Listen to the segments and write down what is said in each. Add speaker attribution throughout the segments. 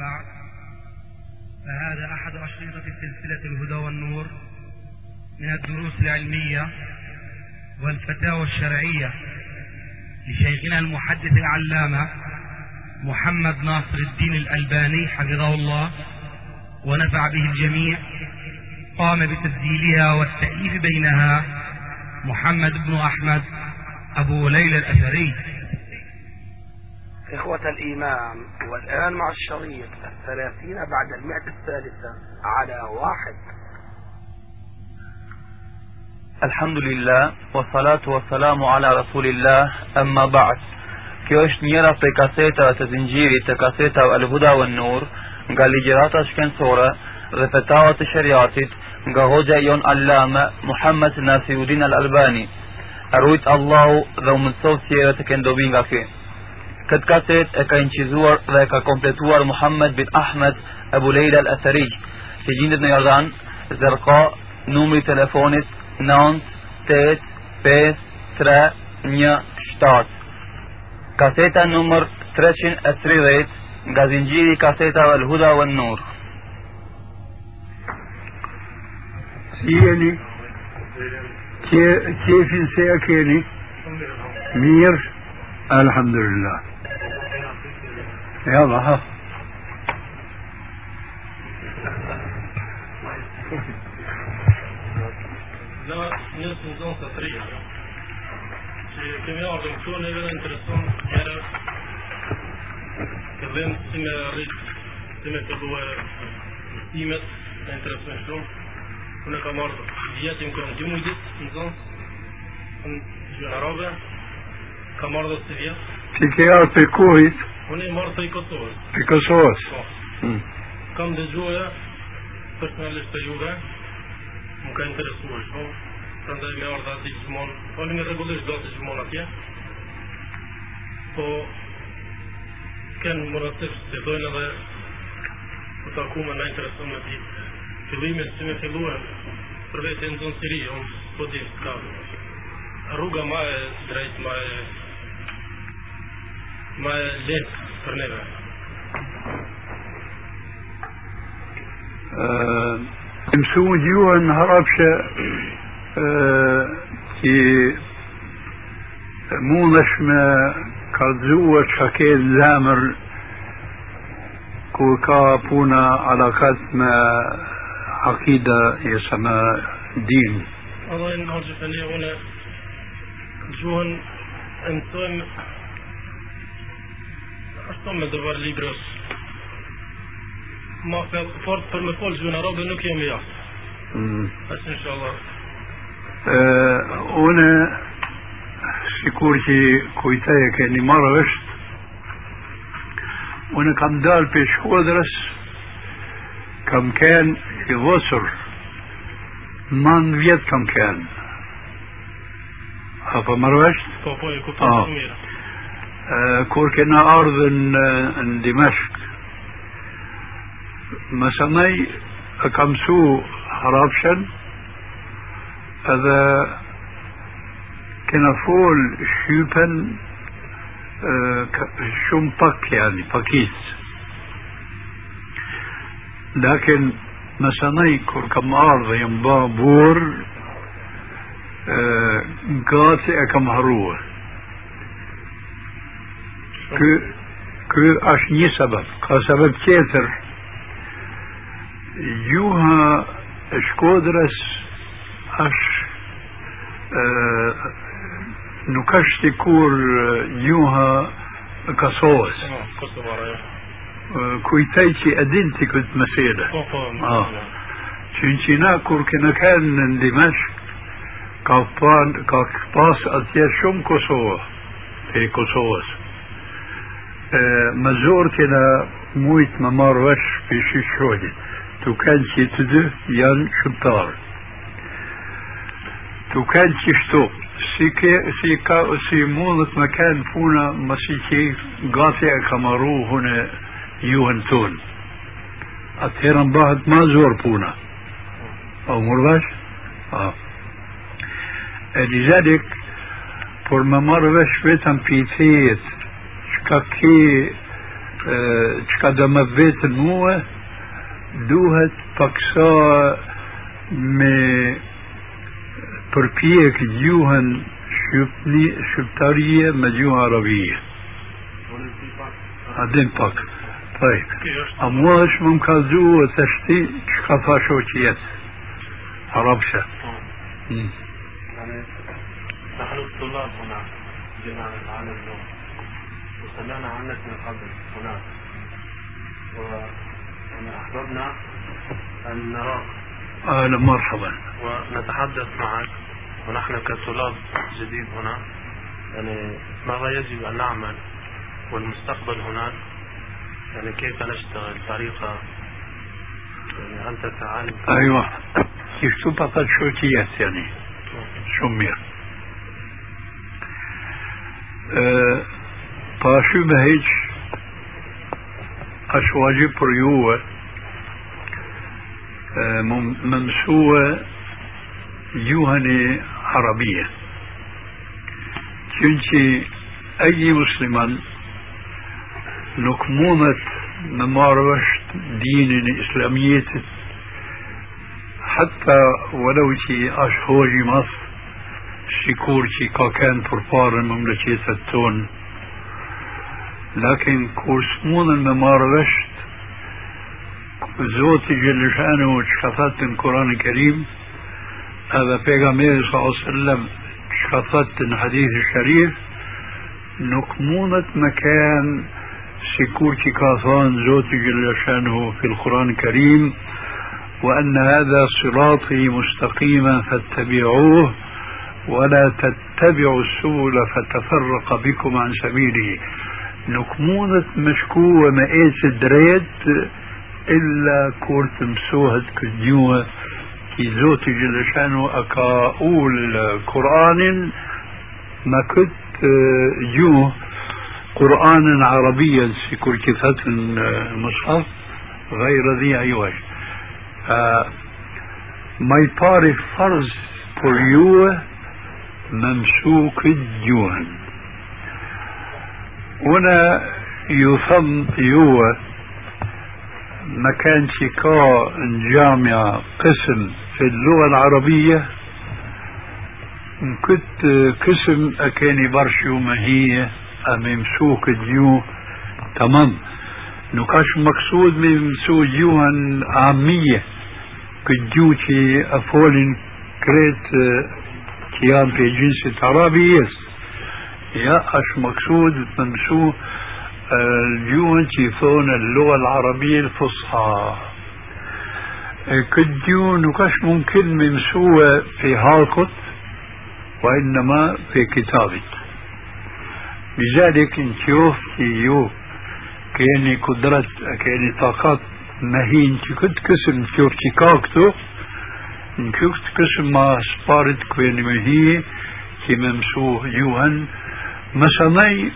Speaker 1: بعد فهذا أحد أشرطة سلسلة الهدى والنور من الدروس العلمية والفتاوى الشرعية لشيخنا المحدث العلامة محمد ناصر الدين الألباني حفظه الله ونفع به الجميع قام بتسجيلها والتأليف بينها محمد بن أحمد أبو ليلى الأثري.
Speaker 2: إخوة الإيمان والآن مع الشريط الثلاثين بعد المئة الثالثة على واحد
Speaker 3: الحمد لله والصلاة والسلام على رسول الله أما بعد كيوش نيرا تكاسيتا تزنجيري تكاسيتا الهدى والنور قال لجراتا شكن سورة رفتاوة شرياتت nga hoxha jon Allama Muhammad Nasiruddin Al Albani. Arrujt Allahu dhe u mësot sjerët e. Këtë kaset e ka incizuar dhe e ka kompletuar Muhammed bin Ahmed Abu Leila Al-Athari, që gjindet në Jordan, zërka numri telefonit 9 8 5 3 1 7 Kaseta numër 330 nga zinxhiri i kasetave Al Huda wan Nur.
Speaker 4: Si jeni? Qefin se e keni? Mirë, alhamdulillah. Jalla, ha.
Speaker 5: Na njësë në zonë të trija, që kemi ardhëm këtu në edhe në intereson njëre qëllim si me rritë, si me fillu e imet, në intereson shumë. Unë kam ardhë vjetim kërën dy mujdit në zonë, në gjënë arabe, kam ardhë të vjetë.
Speaker 4: Ti ke ardhë për kuhit?
Speaker 5: Unë e marrë të i Kosovës.
Speaker 4: Për Kosovës?
Speaker 5: Po.
Speaker 4: Mm.
Speaker 5: Kam dëgjoja personalisht të juve, më ka interesuar shumë, prandaj me ardha ati gjithmonë, fali me regullisht do të gjithmonë atje, po kënë më rësif të dojnë edhe të taku me në interesu me ditë fillimin si me filluar për vetë në zonë siri, unë po di ka rruga ma e drejt, ma e ma e lehtë
Speaker 4: أه مسون جيوان هربشة أه كي مو نشمة كردوة شكيل زامر كوكا بونا على ما عقيدة يسمى دين الله
Speaker 5: ينهار جفاني هنا جوان أنتم une ashtu me dëvar librës ma fort për me folë gjuhën arabe nuk jemi ja
Speaker 4: Mm.
Speaker 5: Asë inshallah.
Speaker 4: Unë sikur që kujtej e keni marrë është unë kam dalë për shkodrës kam ken i vësur man vjetë kam ken apo marrë është?
Speaker 5: Po po e kuptoj
Speaker 4: Ah.
Speaker 5: shumë mirë
Speaker 4: آه، كوركنا أرض دمشق. مسامي أكمسو حرابشن هذا كنا فول شيبن آه، شم باك يعني باكيت لكن مساني كركم أرض ينبا بور آه، قاتي أكم هروه ky ky është një sebeb ka sebeb tjetër gjuha e shkodrës është e, nuk është i kur gjuha e Kosovës
Speaker 5: Po, Kosovara jo
Speaker 4: E, kujtej që e din ti këtë mesele
Speaker 5: po po
Speaker 4: Ah. që në qina kur kena kanë në Dimashk ka, pan, ka pas atje shumë Kosovë të Kosovës مزور كنا مويت ممار وش في شوشوني تو كان شي تدو يان شبتار تو كان شي شتو سيكا سي مولت مكان فونا مسيكي غاتي اكامارو هنا يوهن تون اتيران باهت ما زور فونا أو مرباش آه لذلك فور ممار وش بيتم بيتيت thejet çka që më vetën mua, duhet paksa me përpjek gjuhën shqipni, shqiptarije me gjuhën arabije. A din pak. طيب a mua është më më ka zuë të shti që ka tha shoqi jetë Arabsha
Speaker 6: يعني نحن الطلاب هنا من العالم اليوم وسمعنا عنك من قبل هناك. ويعني أحببنا أن نراك.
Speaker 4: أهلا مرحبا.
Speaker 6: ونتحدث معك. ونحن كطلاب جديد هنا. يعني ماذا يجب أن نعمل؟ والمستقبل هناك. يعني كيف نشتغل؟ طريقة؟ يعني أنت تعلم
Speaker 4: أيوة. كيف شو بطل شوكيات يعني شمير أه باشو بهيج اش واجب për juve më mësue gjuhën e arabie që që أي مسلمان marrë vësht dinin islamjetit حتى ولو شي أشهر مصر شكور شي كان فرفار المملكة التون لكن كورسمون الممار وشت زوتي جل شأنه شخصت القرآن الكريم. هذا بيغامير صلى الله عليه وسلم شخصت الحديث الشريف نكمونة مكان سيكور كاثان زوتي جل شأنه في القرآن الكريم. وأن هذا صراطي مستقيما فاتبعوه ولا تتبعوا السبل فتفرق بكم عن سبيله. نكمونة مشكو وما ايس دريت إلا كورت مسوهد كدنيوة كي زوتي جل أكاول قرآن ما كنت جوه قرآنا عربيا في كل كفة المصحف غير ذي عوج ما يطاري فرض بوليوه ممسوك الجوهن هنا يثم يوه مكان شكاء جامعة قسم في اللغة العربية. كنت قسم أكاني برشو ما هي ممسوك ديو تمام. نكاش مقصود من مسوك ديوهن عامية. كديو تي أفولين كريت كيان في جنس عربي يس يا أش مقصود ممسوك الديوهن تي فون اللغة العربية الفصحى. كديو نكاش ممكن ممسوة في هالكت وإنما في كتابك. لذلك نشوف يو كأني قدرة كأني طاقات مهين كنت كسم نشوف شيكاكتو نشوف قسم ما سبارت كوين مهي كي ممسوه يوهن مثلا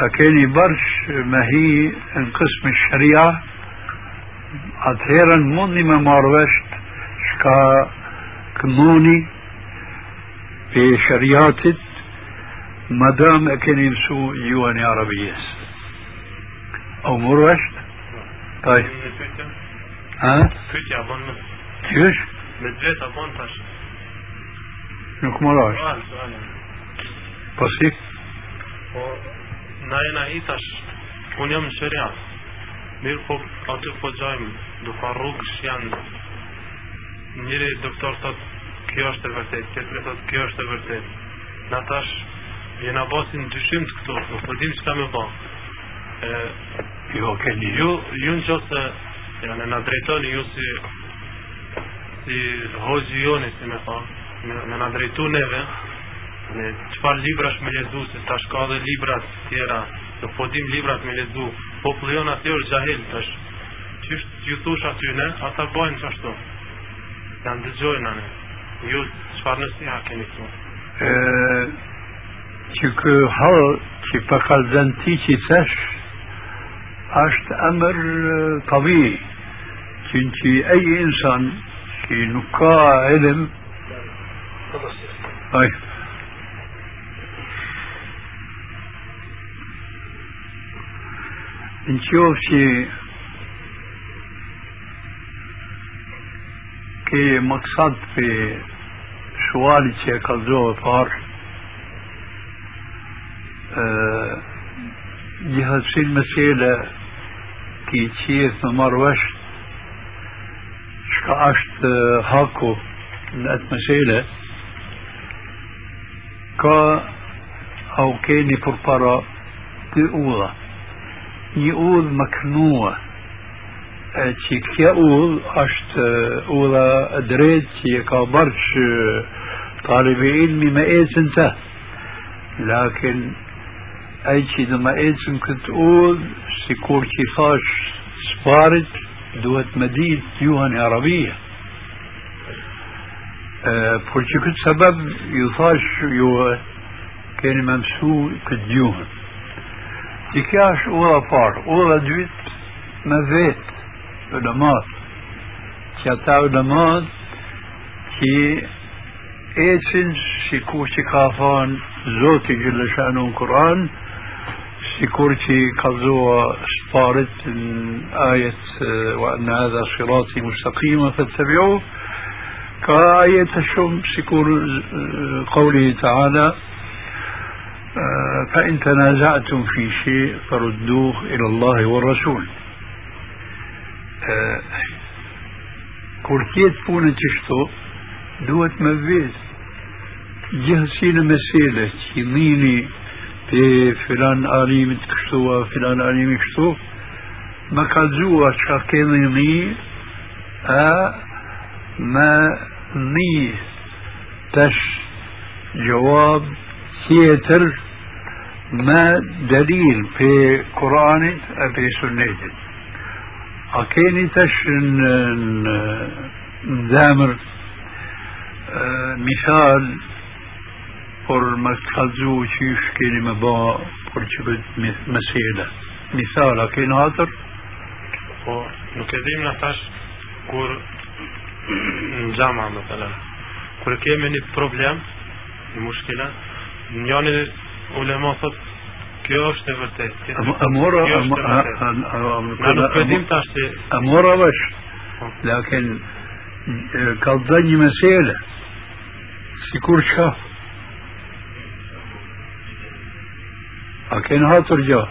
Speaker 4: أكاني برش مهي قسم الشريعة. أتهيرا مني ما ماروشت شكا كموني في شريعتت ما دام أكن يمسو يواني عربيس أو مروشت؟ طيب. ها؟
Speaker 6: bën më
Speaker 4: كيش
Speaker 6: me drejt a bën tash.
Speaker 4: nuk
Speaker 6: Po na jena i tash unë jam në shëria. Mirë po aty po gjajmë duka rrugësh janë njëri doktor thot kjo është e vërtet, tjetëri thot kjo është e vërtet. Na tash jena basin dyshim të këto, nuk po dim çka me bë. E,
Speaker 4: jo keni
Speaker 6: ju ju në qoftë se janë na drejtoni ju si si hoxhi joni si me thonë me na drejtu neve në çfarë librash me lezu, se tash ka dhe libra të tjera, nuk po libra librat me lezu, po jon aty është jahil tash. Çish ju thosh aty ne, ata bajnë çashtu. Janë dëgjojnë anë. Ju çfarë nasiha keni thonë?
Speaker 4: Ëh, që kë hall që pa kalzën ti që tash është emër tabi Çünkü ey insan ki nuk ka ilim Ay. نشوف شي كي مقصد في شوالي شي قزو فار أه جهة شي المسيلة كي شي ثمر وش شكاشت هاكو نات مسيلة كا أو كيني فرقرا تقوله يقول مكنوع تي كيقول اشت اولا ادريت تي كابرش طالب علمي ما ايس انت لكن اي شي دو ما ايس كنت أقول سيكور كي فاش سبارت دوات مدينة يوهن عربية بولتي كنت سبب يفاش يوه كان ممسو كديوهن që kja është udha parë udha dytë me vetë ulemat që ata ulemat që ecin si kur që ka thonë Zoti Gjellëshanu në Kur'an si kur që ka zoa sparit në ajet وأن هذا صراطي مستقيما فاتبعوه كآية الشم سكور قوله تعالى آه، فإن تنازعتم في شيء فردوه إلى الله والرسول. آه، كورتيت بونا تشتو دوت مبيز جهسين مسيلة يميني في فلان آليم تشتو آه، وفلان آليم تشتو. ما كالزوا شاكيميني ما نيس تش جواب ثياتر ما دليل في قرآن في سنة أكيني تشن دامر مثال پر مکتزو
Speaker 5: چیش با پر چی مثال اکین آتر خو نو نتاش کور جامعه مثلا کور که منی پروبلم njani ulema thot kjo është e vërtet
Speaker 4: amora
Speaker 5: nuk e tash se
Speaker 4: amora vesh lakin ka dhe një mesele si kur qa a ken hatër gjo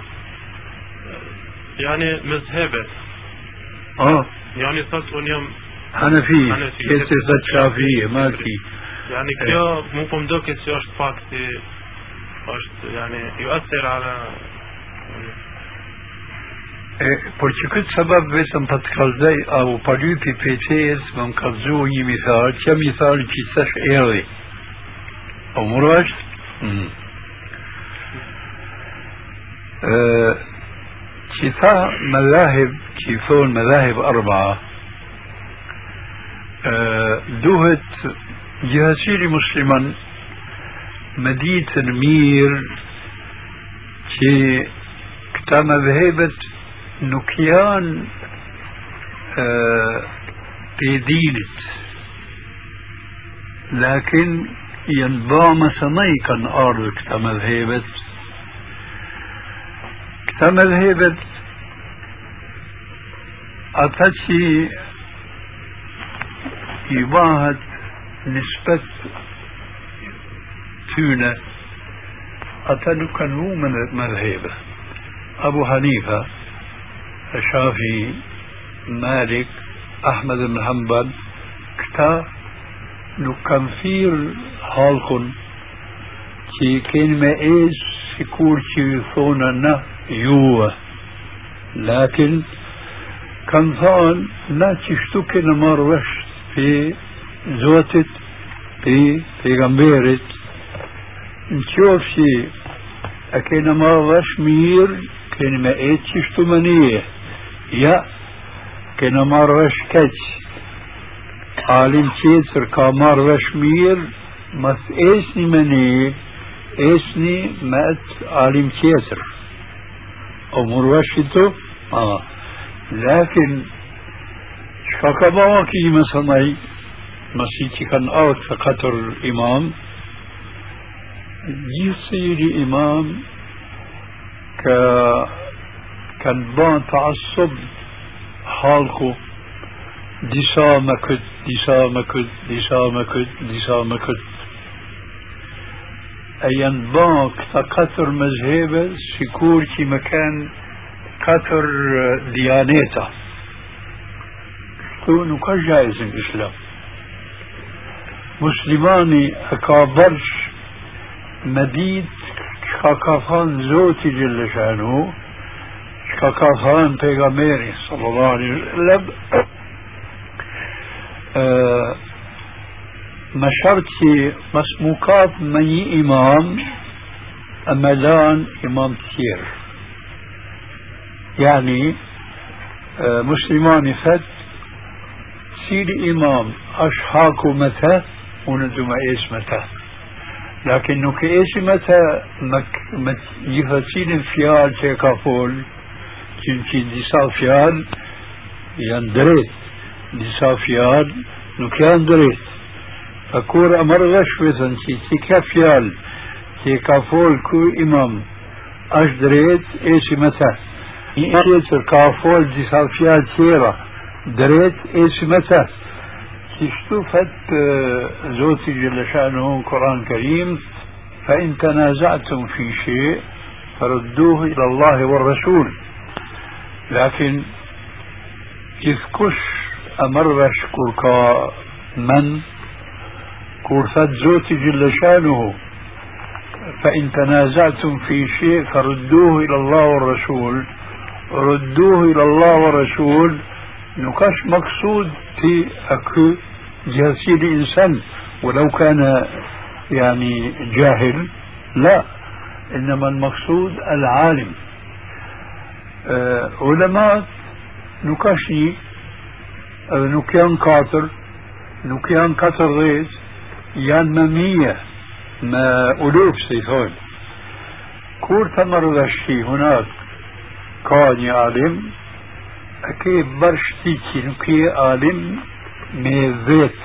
Speaker 5: yani mezhebet آه thot unë jam
Speaker 4: حنفية
Speaker 5: حنفية.
Speaker 4: شافية مالكي
Speaker 5: يعني kjo mu po më duket se është pak si është yani يؤثر على
Speaker 4: por që këtë sabab vetëm pa të kalzaj au pa lypi peqes më më kalzu një mithal që mithal që sash erdhi o mërë është mm. që tha madhahib që thonë madhahib arba duhet gjithësiri musliman me ditën mirë që këta madhehebet nuk janë pe dinit lakin janë ba mësëmaj kanë ardhë këta madhehebet këta që i nispet tyne ata nuk kanë vu me madhebe Abu Hanifa الشافعي مالك أحمد بن حنبل كتا نكنفير هالكن كي كان ما إيش سكور كي ثونا يوه. لكن كان ثان لا تشتكي نمار وش في في غمبيرت نشوف شي أكينا ما وش مير كان ما إيش تشتمنيه Ja, kena marrë vesh keq. Alim qetër ka marrë vesh mirë, mas esni me ne, esni me atë alim qetër. O murë vesh i tu? A, lakin, shka ka ba ki me sënaj, kanë aut të katër imam, gjithë siri imam ka كان بان تعصب حالكو ديسا ما كنت ديسا ما كنت ديسا ما كنت ديسا ما كنت مسلماني أكابرش مديد كاكافان زوتي جل شانه كاكافان بيغاميري صلى الله عليه وسلم أه مشرتي مسموكات مني إمام أملان إمام كثير يعني أه مسلمان فت سيدي إمام أشحاكو وندم إيش متى؟ لكن كإيش متى؟ مك يفتين فيال تيكافول چونکی دیسا فیال یان دريت. دیسا فیال نوکیان دريت. فكور أمر غشوة سي تيكا فيال تيكا فول كو إمام. أش دريت متى؟ إيش كافول ديسا فيال تيرا. دريت متى؟ اشتفت زوتي جل شأنه قرآن كريم فإن تنازعتم في شيء فردوه إلى الله والرسول. لكن كش أمرش كوركا من؟ كورفت زوتي جل شأنه. فإن تنازعتم في شيء فردوه إلى الله والرسول. ردوه إلى الله والرسول. نكاش مقصود في أكو جهسي الإنسان ولو كان يعني جاهل لا إنما المقصود العالم. آه علماء نكاشي آه نكيان كاتر نكيان كاتر غيز يان ممية ما ألوف سيفون كور تمر هناك كان عالم أكي برشتي نكي عالم. ميزيت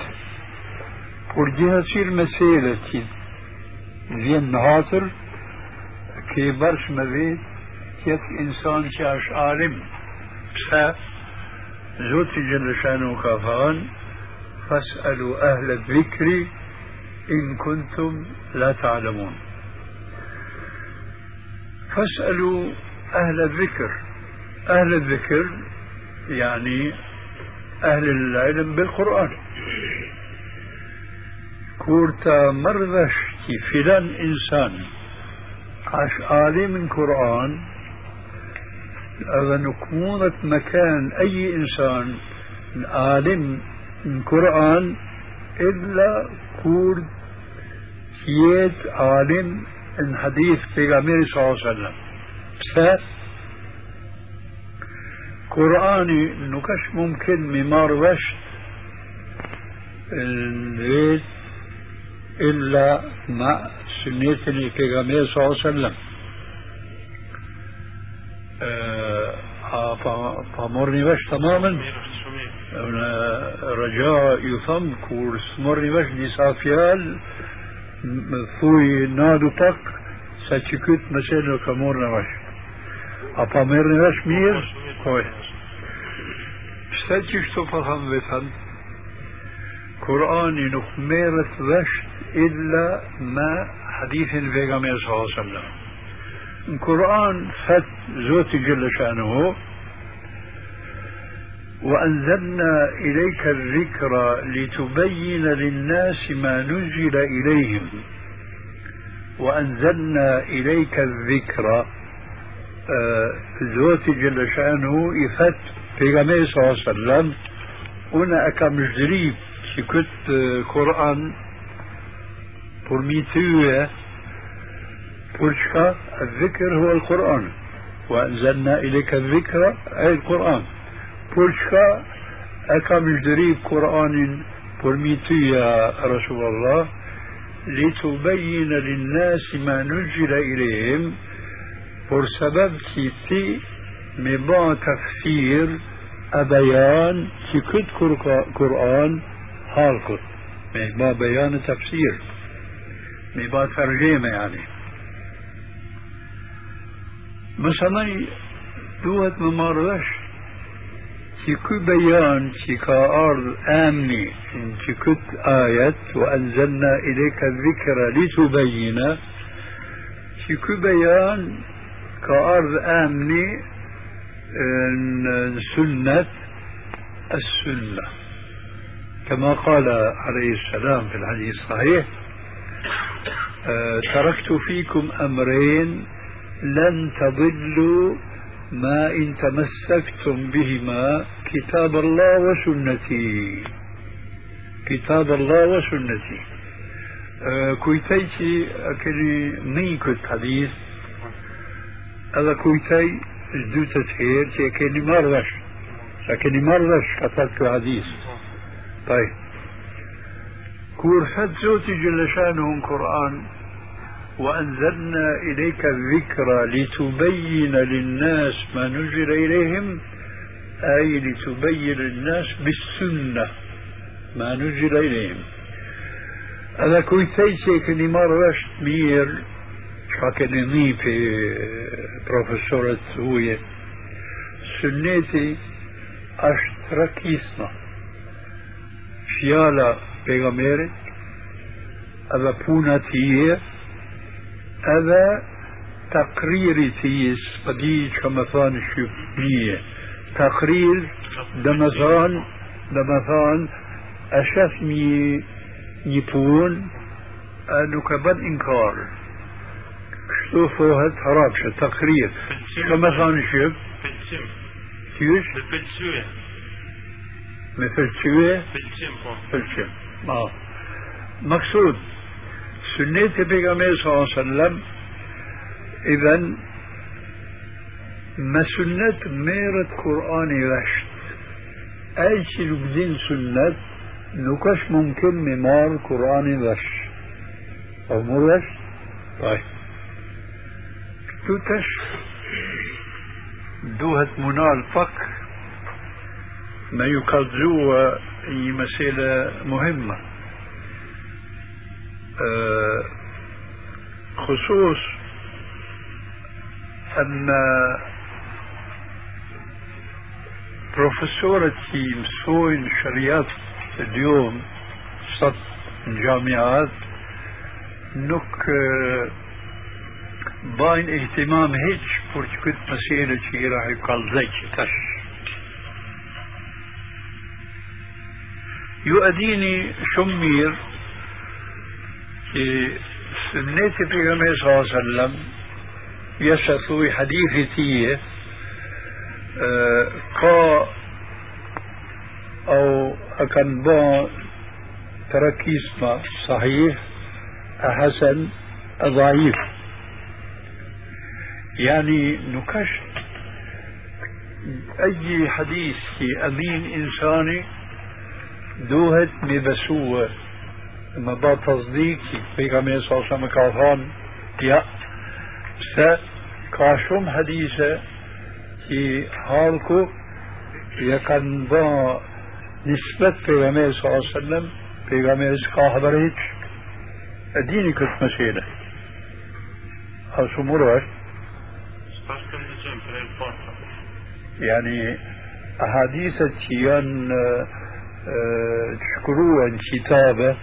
Speaker 4: ورجيها تصير مسيلة زين نهاتر كي برش كيف إنسان شاش عالم. بسا زوتي جل شانه كافان فاسألوا أهل الذكر إن كنتم لا تعلمون. فاسألوا أهل الذكر أهل الذكر يعني أهل العلم بالقرآن. كورتا مرذش كي فلان إنسان عاش عالم القرآن هذا نكمونة مكان أي إنسان عالم القرآن إلا كورد كيد عالم الحديث في صلى الله عليه وسلم. قرآني نكش ممكن ممار وشت البيت إلا مع سنة البيغامبر صلى الله عليه وسلم. فمرني وش تماما. رجاء يفهم كورس مرني وش دي سافيال ثوي نادو تك ساتشكوت مسألة كمورنا وش. أبا مرني وش مير كويس استجيش تفهم بثن قرآن نخميرة وشت إلا ما حديث البيغمبر صلى الله عليه وسلم. القرآن فت زوت جل شأنه. وأنزلنا إليك الذكر لتبين للناس ما نزل إليهم. وأنزلنا إليك الذكر آه زوت جل شأنه يفت پیغمبر صلی الله علیه وسلم اون اکم جدریب که کت قرآن برميتوه برشكا الذكر هو القرآن وأنزلنا إليك الذكر أي القرآن. برشكا أكم جدريب قرآن برميتو يا رسول الله لتبين للناس ما نزل إليهم بر سبب مي با تفسير أبيان تكت قرآن هالكت مي با بيان تفسير مي با ترجمة يعني مثلا دوت ممارش تكو بيان تكا أرض آمني تكت آية وأنزلنا إليك الذكر لتبين تكو بيان كأرض آمنة sunnet السنة. كما قال عليه السلام في الحديث الصحيح آه تركت فيكم أمرين لن تضلوا ما إن تمسكتم بهما كتاب الله وسنتي. كتاب الله وسنتي. أه كويتيتي أكني ميكو الحديث هذا كويتي جدوتة خير تي أكني مرش أكني مرش كتبت حديث طيب كور حد زوتي جل شانه القرآن وأنزلنا إليك الذكر لتبين للناس ما نزل إليهم أي لتبين للناس بالسنة ما نزل إليهم هذا كويتي سيكني مرة مير شاكني في بروفيسورة هوية سنتي أشتركيسنا fjala pejgamberit edhe puna të tije edhe takriri të jes pa di që më thonë shqipnije takrir dhe më thonë dhe më thonë e shef një një pun e nuk e bën inkar që më thonë shqip Qysh?
Speaker 5: Me pëlqyje.
Speaker 4: Me pëlqyje?
Speaker 5: Pëlqim, po.
Speaker 4: Pëlqim. Ma. مقصود سنة بيغامبر صلى الله عليه وسلم إذا ما سنة ميرة قرآن رشد أي شيء بدين سنة نكش ممكن ممار قرآن رش أو مرش طيب توتش دوهت منال فقه ما يقضوا هي مسألة مهمة. أه خصوص أن بروفيسورتي مسوين شريات اليوم صد الجامعات نك باين اهتمام هيك برج كنت مسيرة شي راح يقال زيك تش يؤديني شمير في سنة في صلى الله عليه وسلم يشثوي حديثي تيه ka أو أكن با تركيز ما صحيح حسن ضعيف يعني نكش أي حديث في أمين إنساني دوهت مبسوة. ما تصديقي بيغامي صلى الله عليه وسلم يا س كاشم حديثة في حالكو يكن با نسبة بيغامي صلى الله عليه وسلم بيغامي سكا حبريك الديني كنت مسيلة أو سمروش يعني أحاديث تيان تشكروا كتابة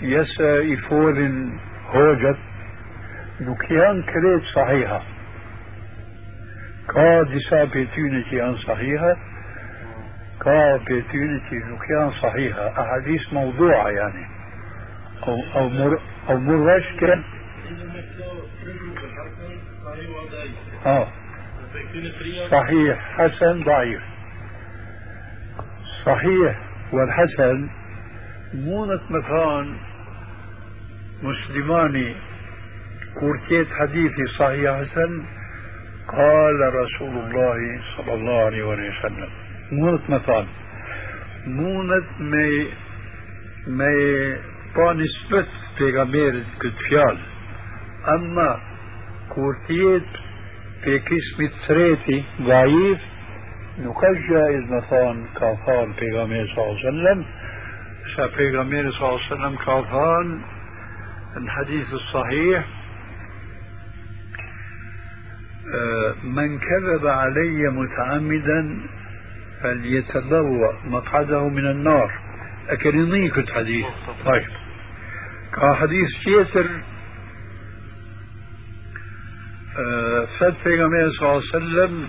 Speaker 4: يسا يفول هوجت نكيان كريت صحيحة. كا دسا بيتونة يان صحيحة كا بيتونة نكيان صحيحة. أحاديث موضوعة يعني. أو أو مر أو مرش كان آه. صحيح حسن ضعيف. صحيح والحسن مونة مكان مسلماني. كورتيت حديثي صحيح حسن. قال رسول الله صلى الله عليه وسلم. مونة مكان. مونة مي مي pa nisbet kur tjetë pe في قسم التريتي ضعيف نكجى إذن ثان كافان بيغامير صلى الله عليه وسلم. سبيغامير صلى الله عليه وسلم كافان الحديث الصحيح آه، من كذب علي متعمدا فليتبوأ مقعده من النار. أكرنيك الحديث طيب كحديث جيسر فد پیغمبر صلی الله علیه وسلم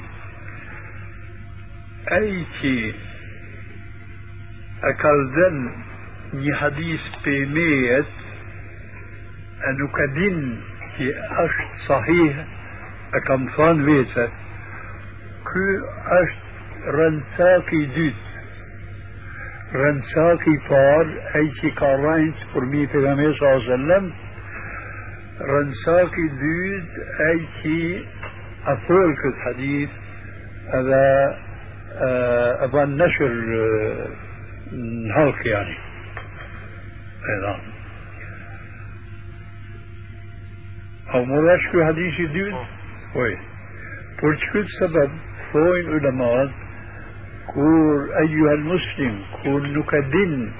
Speaker 4: أي شيء أكلدن ني حديث بميت أنه كدين في أشت صحيح أكم ثان ويتا كو أشت رنساكي دوت رنساكي فار أي شيء كارينت فرمي في صلى الله عليه وسلم رنساكي دوت أي شيء أفول رنساكي دود ايتي افول كت حديث هذا ابان آه، نشر هالك يعني أيضا أو مراشكو حديث دود آه. وي بورتشكوت سبب فوين علماء كور ايها المسلم كور نكدين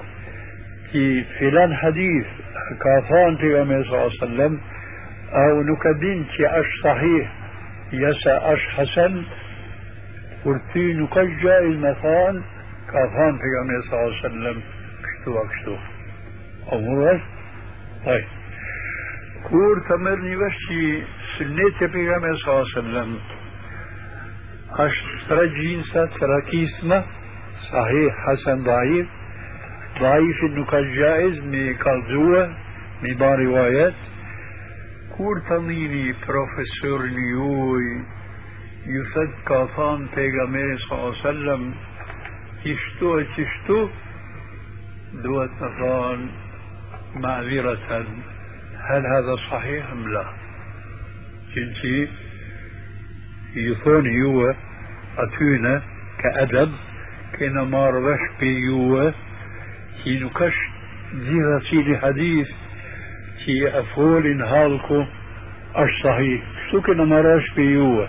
Speaker 4: au nuk e din që është sahih jasa është hasan kur ty nuk është gjaiz me thonë ka thonë të jam e sallam kështu a kështu o mërë طيب كور تمر نيوشي سنة بيغمبر صلى الله عليه وسلم اش ترى جينسا صحيح حسن ضعيف ضعيف انه كان جائز مي كالزوة مي با روايات كور تنيني بروفيسور نيوي يفد كافان بيغمبر صلى الله عليه وسلم تشتو تشتو دوت نفان معذرة هل هذا صحيح أم لا؟ جنسي يثون هو أتونا كأدب كنا ما ربش بيوه كي نكش زيغة سيدي حديث كي أفول هالكو أش صحيح. شو كنا ما ربش بيوه.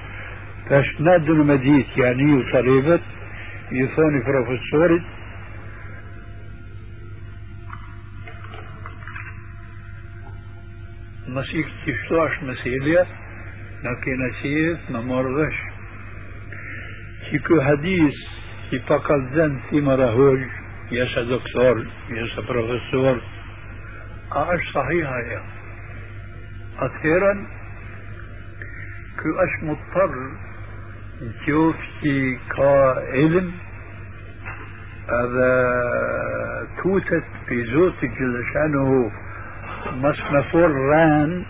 Speaker 4: تاش نادر مديت يعني وطريبت يثوني بروفيسوري مسيح تشتاش مسيليا لكن سيد ما مرضش كيكو حديث كي فقط زن في مرهوج يسا دكتور يسا بروفيسور اش صحيحة يا أخيرا كو اش مضطر نشوف كي كعلم هذا توتت في زوتك جل شأنه مصنفور ران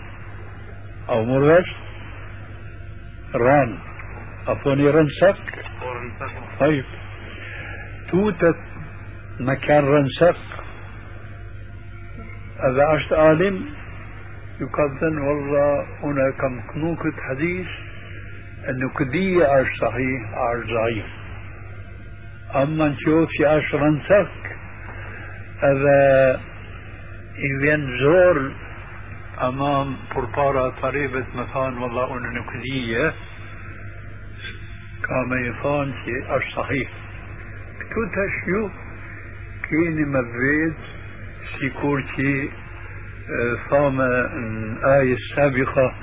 Speaker 4: أو مرغش ران اعطوني رنسك طيب توتة مكان رنسك اذا عشت عالم يقدن والله هنا كم كنوكة حديث أنه كدية عاش صحيح عاش ضعيف أما نشوف عاش رنسك هذا i vjen zor amam për para taribet me thanë valla unë nuk dhije ka me i thanë që është sahih këtu tash ju keni me vetë si kur që ثام آية السابقة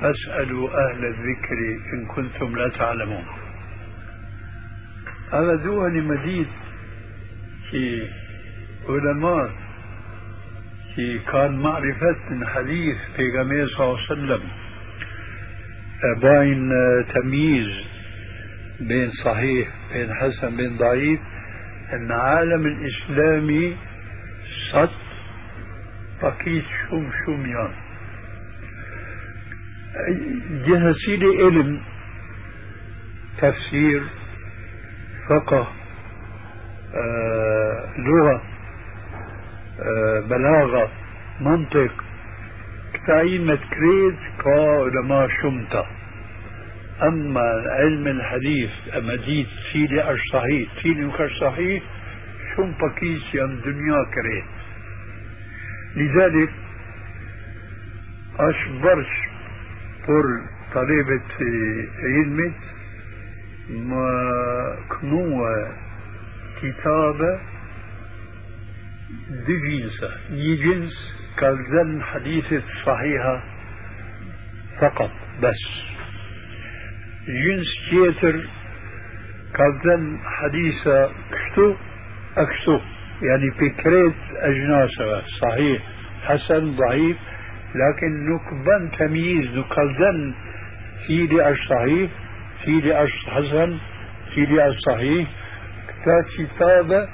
Speaker 4: فاسألوا أهل الذكر إن كنتم لا تعلمون هذا دواني مديد في علماء في كان معرفة من حديث في صلى الله عليه وسلم باين تمييز بين صحيح بين حسن بين ضعيف أن عالم الاسلامي صد بقيت شوم شوم جهة سيدي علم تفسير فقه آه لغة بلاغة منطق. كتاين كريت كا علماء شمتا. أما علم الحديث أما ديت سيدي أش صحيح سيدي مكش صحيح شم بكيس يم دنيا كريت لذلك أش برش بور طلبة علمت ما كنوا كتابة دي جنسة ني جنس كالزن حديث صحيحة فقط بس. جنس تيتر كابتن حديثة كشتو أكشتو. يعني فكرة أجناسها صحيح. حسن ضعيف. لكن نكبن تمييز. نكالدن سيدي أش صحيح سيدي أش حسن سيدي أش صحيح. كتا كتابة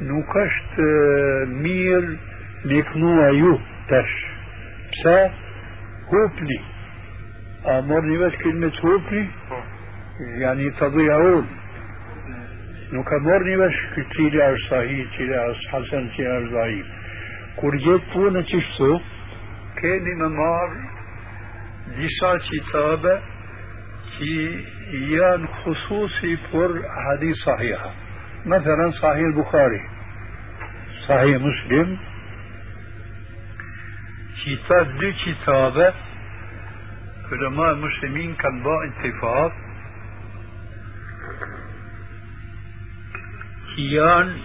Speaker 4: نكشت مير نكنوا يو تش. Nuk ka morë një vesh cili është sahih, cili është hasen, cili është dhaif. Kur jetë punë që shtu, keni me marë disa qitabe që janë khususi për hadith sahiha. مثلا صحيح البخاري صحيح مسلم كتاب دو كتابة علماء المسلمين كان با اتفاق كيان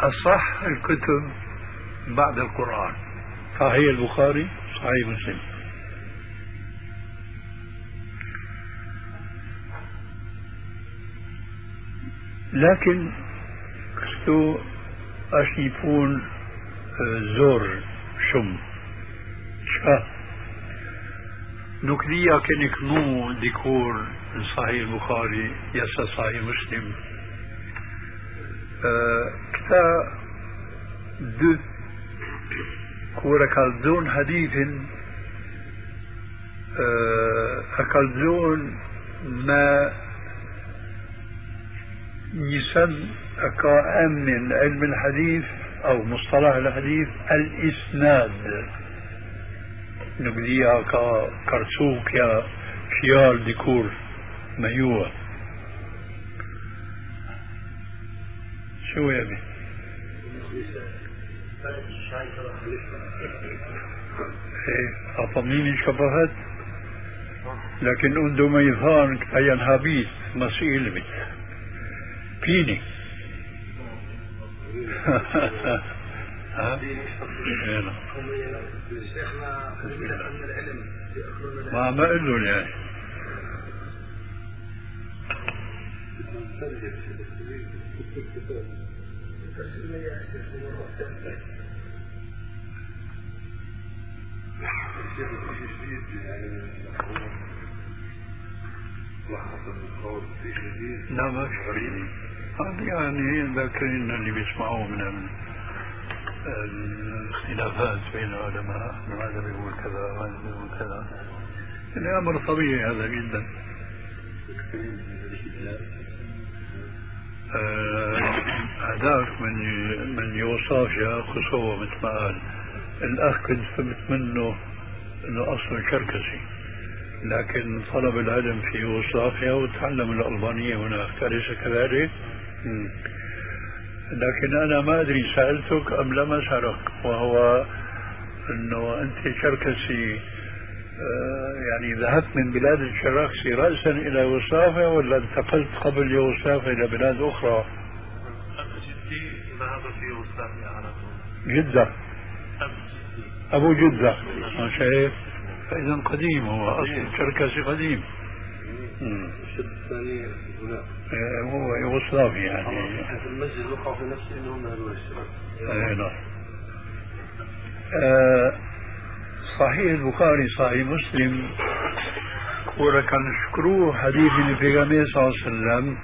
Speaker 4: أصح الكتب بعد القرآن صحيح البخاري صحيح مسلم لكن كستو أشيفون زور شم شا نكليا كان يكنو ديكور صحيح البخاري يسا صحيح مسلم كتا دو كورا كالزون حديث أكالزون ما يسن أكا من علم الحديث أو مصطلح الحديث الإسناد نقديها كرسوك يا خيال ديكور ميوة شو يا بي؟ إيه اطمنيني شبهت؟ لكن عنده ميثان ايان هابيت مسئل بي فيني؟ ها؟ ما ما قل له يعني. لا ما هذا يعني ذاكرين اللي بيسمعوه من الاختلافات بين العلماء هذا بيقول كذا وهذا بيقول كذا. يعني أمر طبيعي هذا جدا. هذاك من من يوصافيا خصوة مثل ما قال الأخ كنت فهمت منه إنه اصله شركسي لكن طلب العلم في يوغوسلافيا وتعلم الألبانية هناك. أليس كذلك؟ لكن أنا ما أدري سألتك أم لم أسألك وهو أنه أنت شركسي يعني ذهبت من بلاد الشراكسي رأسا إلى يوغوسلافيا ولا انتقلت قبل يوغوسلافيا إلى بلاد أخرى؟
Speaker 5: جدي ذهب في يوغوسلافيا على طول.
Speaker 4: جدة. أبو جدة. شايف؟ فإذا قديم هو أصل الشركسي قديم.
Speaker 2: الثاني هناك
Speaker 4: هو يوغوسلافي يعني
Speaker 2: في المسجد وقع في نفسه انهم هذول الشباب
Speaker 4: نعم صحيح البخاري صحيح مسلم. ورا كان شكروه حديث النبي صلى الله عليه وسلم.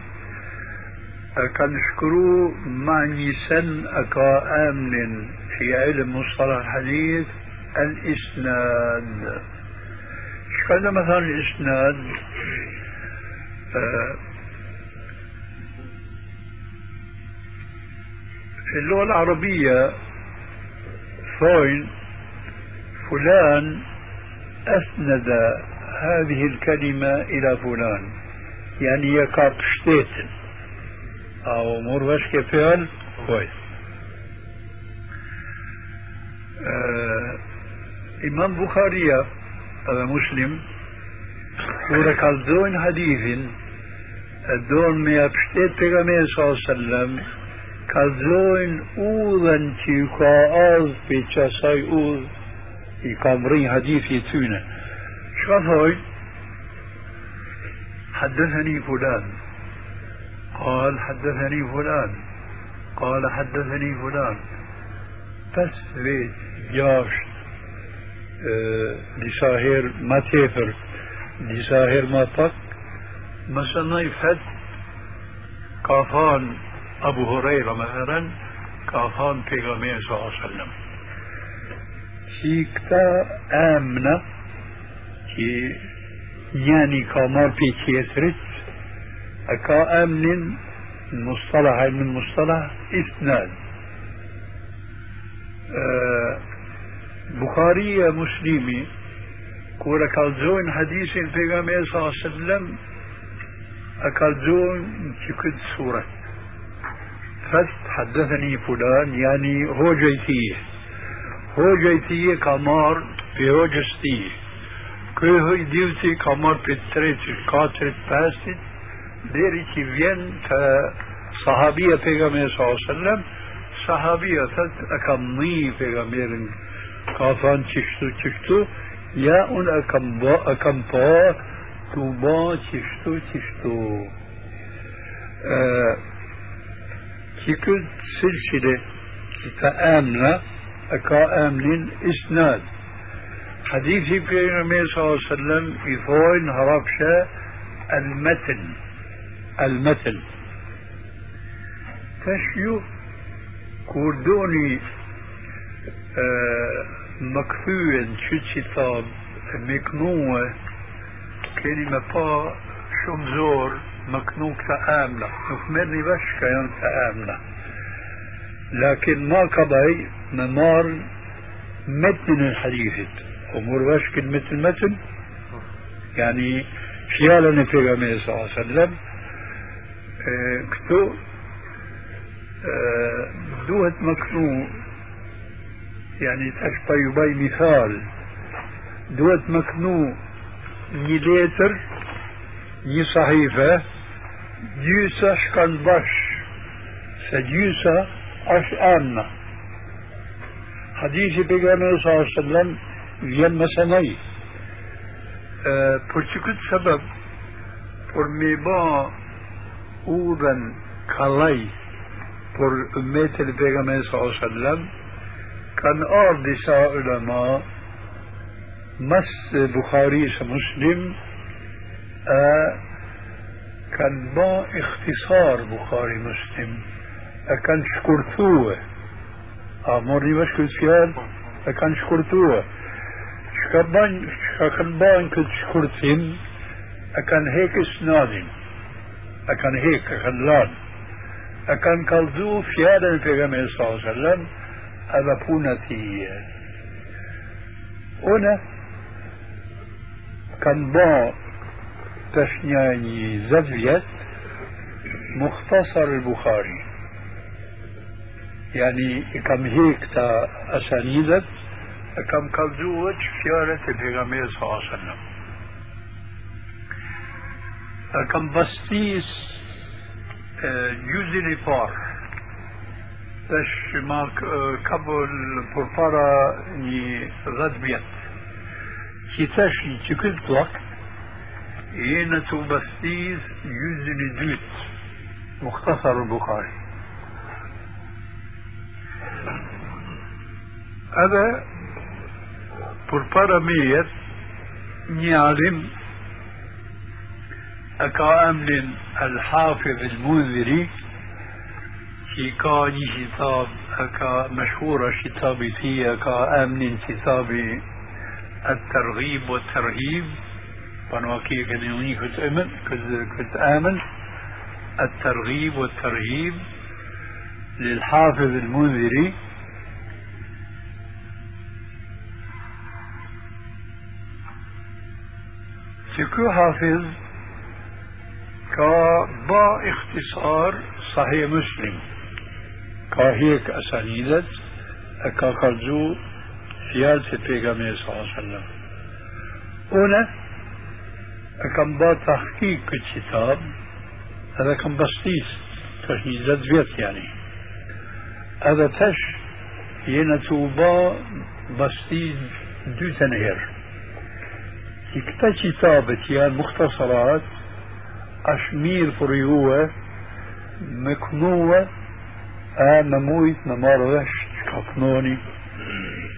Speaker 4: كان شكروه معني سن أكا آمن في علم مصطلح الحديث الإسناد. شكال مثلا الإسناد آه، في اللغة العربية فوين فلان أسند هذه الكلمة إلى فلان. يعني يكاب شتيتن أو مربش كفعل كويس آه إمام بخاري هذا مسلم ورا كالدون حديث الدون ما يبشتت بغمير صلى الله عليه وسلم كالدون أوذن تيكا أوذ i ka mri hadithi tyne. Çka thoj? حدثني فلان قال حدثني فلان قال حدثني فلان بس بيت لساهر ما تيفر لساهر ما طق. مثلا يفت كافان أبو هريرة مثلا كافان پیغمبر صلى الله عليه وسلم. شيكتا آمنة كي يعني كامار في تيترت أكا آمن المصطلح من مصطلح إسناد أه بخاري مسلمي كورا كالزون حديث البيغمبر صلى الله عليه وسلم أكالزون كد سورة فست حدثني فلان يعني هو جيتيه هو جيتيه كمار في هو جستيه كي هو ديوتي كمار في التريت كاترت باستت ديري كي فين صحابية پیغمبر صلى الله عليه وسلم صحابية فت أكمني پیغمبر كافان تشتو تشتو يا أن أكم با أكم با توبا تشتو تشتو آه كل سلسلة كتآمنة أكا آمن إسناد حديث في النبي صلى الله عليه وسلم يفوين هربشة المتن المتن تشيو كوردوني آه مكفوين شو كتاب مكنوة كلمة با شمزور مكنوك تآمنة نكمرني بش كيان تآمنة لكن ما قضي ممار متن الحديث أمور باش كلمة المتن يعني فيالا في صلى الله عليه وسلم كتو آه دوت مكنو يعني تشبه يبي مثال. دوت مكنو ني لتر ني صحيفة جيسا شكن باش سجيسا أش آمنة حديث بيغامبر صلى الله عليه وسلم së nej. Por që këtë sebeb, por me ba udhen kalaj Peygamber sallallahu aleyhi ve sellem kan ardh disa ulema mas Bukhari se Muslim kan ba ikhtisar Bukhari Muslim kan shkurtue a morni vesh këtë fjalë e kanë shkurtue shka ban shka kanë ban këtë shkurtim e kanë hek isnadin e kanë hek e kanë أبابونا في هنا كان با تشنياني زفيت مختصر البخاري. يعني كم هيك تا أسانيدت كم كالزوج شيارة البيغامية صلى الله عليه وسلم. كم بستيس آه، جزء فار باش ما قبل بربارا ني غد بيت كي تاشي كي كنت لك ينا توبستيز يزني دلت مختصر البخاري هذا بربارا ميت ني عالم أكا أمن الحافظ المنذري في كتاب أكا مشهورة كتابي في أكا أمن كتابي الترغيب والترهيب. فنواكي كان يوني كنت أمن كنت آمن. الترغيب والترهيب للحافظ المنذري. سكو حافظ كبا اختصار صحيح مسلم. كهيك أسانيدت أكا قرزو فيالة البيغامير صلى الله عليه وسلم. هنا أكم با تحقيق الكتاب هذا بسيط تش زاد فيت يعني هذا تش ينتوبا بسيط دو تنهر. كتا كتابة يا مختصرات juve me kënue a me mujt me marrë vesh që ka kënoni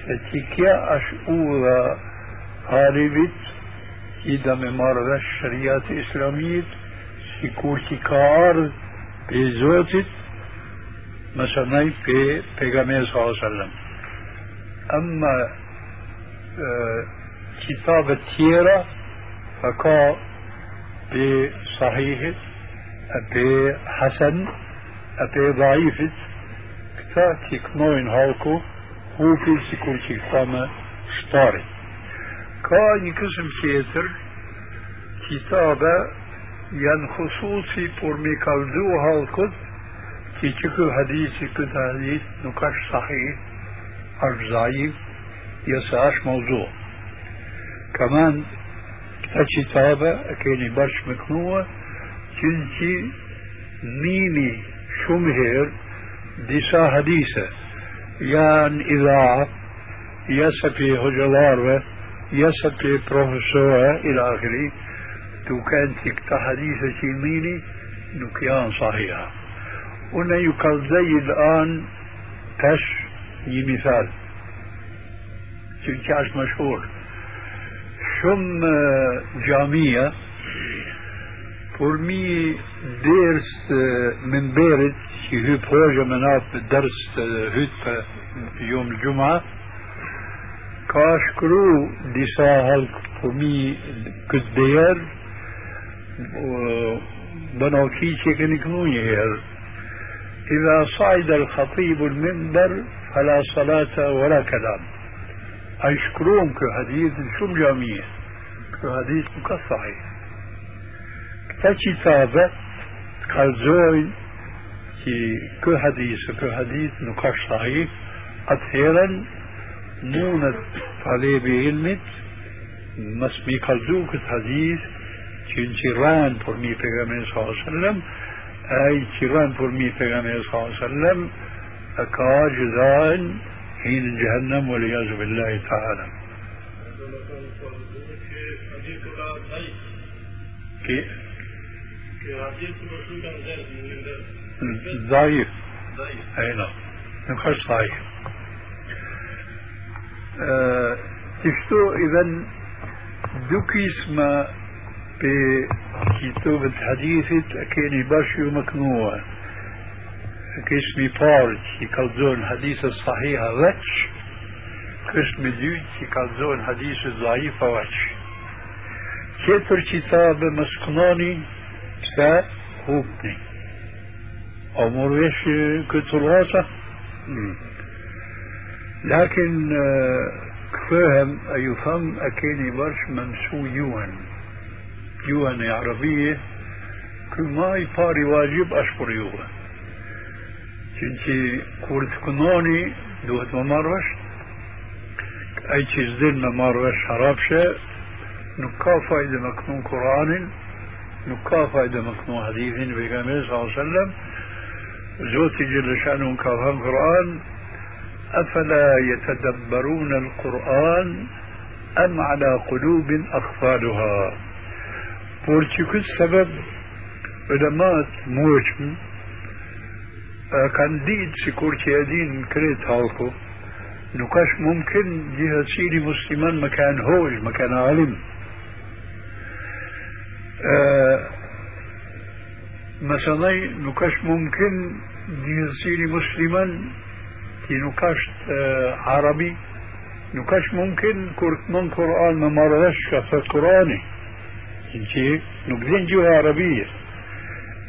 Speaker 4: se që kja është udha haribit që da me marrë vesh shëriat islamit si kur që ka ardhë për zotit مثلا في پیغمبر صلى الله عليه وسلم أما كتاب التيرة فكا بصحيح بحسن بضعيف këta që kënojnë halku hupi si kur që këta me shtari. Ka një kësëm tjetër, kitabe janë khususi për mi kaldu halkut që që kë hadisi këtë hadis nuk është sahih, është zaif, jëse është mawzu. Kaman këta qitabe e keni bashkë me kënua, që në që nimi شو مهير ديسا هديسة يان يعني إذاعة يسبي هجلار يسبي بروفيسور إلى آخره تو كانت تكتا حديثة شيميني نكيان صحيحة. هنا يقال زي الآن تش يمثال. تنكاش مشهور. شم آه، جامية فرمي درس من بيرد شي هو بروجة مناف درس هيت يوم الجمعة كاشكرو ديسا هالك فرمي كدير بناوكي شكني كنوني هير إذا صعد الخطيب المنبر فلا صلاة ولا كلام أشكرون كحديث شو جامية كحديث مكصحي كتابة قال كي كحديث كحديث نقاش صحيح. أثيرا مونة طالب علمت. مسمي قلزو كحديث كنشيران فرمي في صلى الله عليه وسلم. أي كيران فرمي پیغمبر صلى الله عليه وسلم. أكا جزاء حين جهنم والعياذ بالله تعالى. كي؟ ضعيف اي نعم نخش صحيح أه تفتو اذا دوكي اسم بكتابة حديثة كان باشي مكنوع كاسمي بارج يكالزون حديث الصحيحة واتش قسم ديوت يكالزون حديث الضعيفة واتش كتر كتاب مسكناني حتى خوبني أمور ويش كتر غاصة لكن فهم أيفهم أكيني برش ممسو يوان يوان عربية كما يباري واجب أشكر يوان چونکی کورت کنانی دوهت ممار وشت ای چیز دل ممار وشت حراب شه نکا فایده مکنون قرآنی نكافا إذا مكمو حديثين في صلى الله عليه وسلم. زوت جل شأنه مكافا القرآن. أفلا يتدبرون القرآن أم على قلوب أخفالها؟ بورتيكو السبب علمات موجم آه، كان ديد سيكورتي أدين كريت هالكو. نكاش ممكن جهة سيري مسلمان مكان هوج مكان عالم. آه، مثلا نكاش ممكن جنسيري مسلما كي نكاش آه، عربي نكاش ممكن كرت من قرآن ما مرغش كفر قرآني انتي نكدين جوا عربية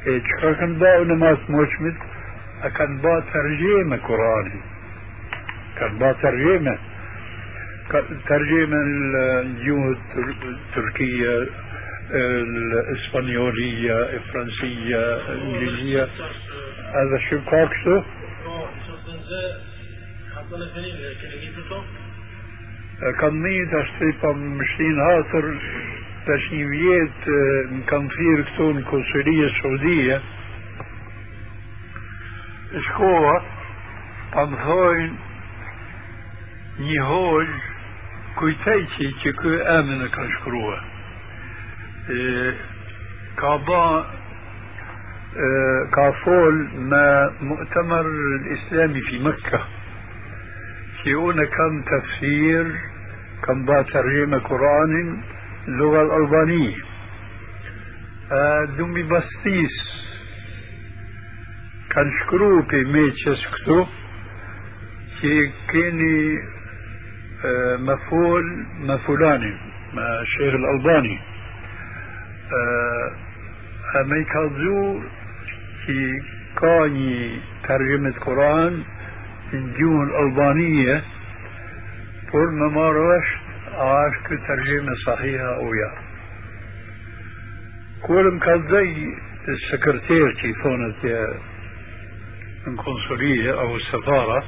Speaker 4: إيه كان با نماس موشمت اكان با ترجمة قرآني كان با ترجمة. ترجمة الجوه التركية الإسبانيولية الفرنسية الإنجليزية هذا شو كاكسو كان ميت أشتري مشتين هاتر shkova pa më thojnë një hoj kujtaj që që kë emën e ka shkrua e, كابا كافول ما مؤتمر الإسلامي في مكة. شيئون كم تفسير كم با ترجمة قرآن اللغة الألبانية. دومي بستيس. كان شكرو بي ميتشس كتو كي كيني مفعول مفعولاني مع الشيخ الألباني أمي كالزو كي كاني ترجمة قرآن الجون الألبانية بور ما ماروش عاش كترجمة صحيحة أو يا كل مكالزي السكرتير كي ثونت يا القنصلية أو السفارة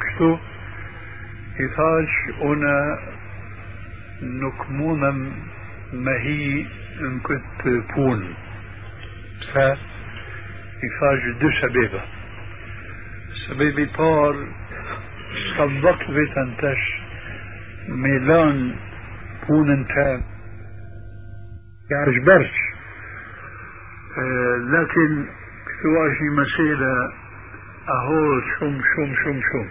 Speaker 4: كتو هي نكت بون ف يثاج دو سبيبه سبب طار صدق بتنتش ميلان بون تام يعجبرش آه لكن كتواجي مسيلة أهول شم شم شم شم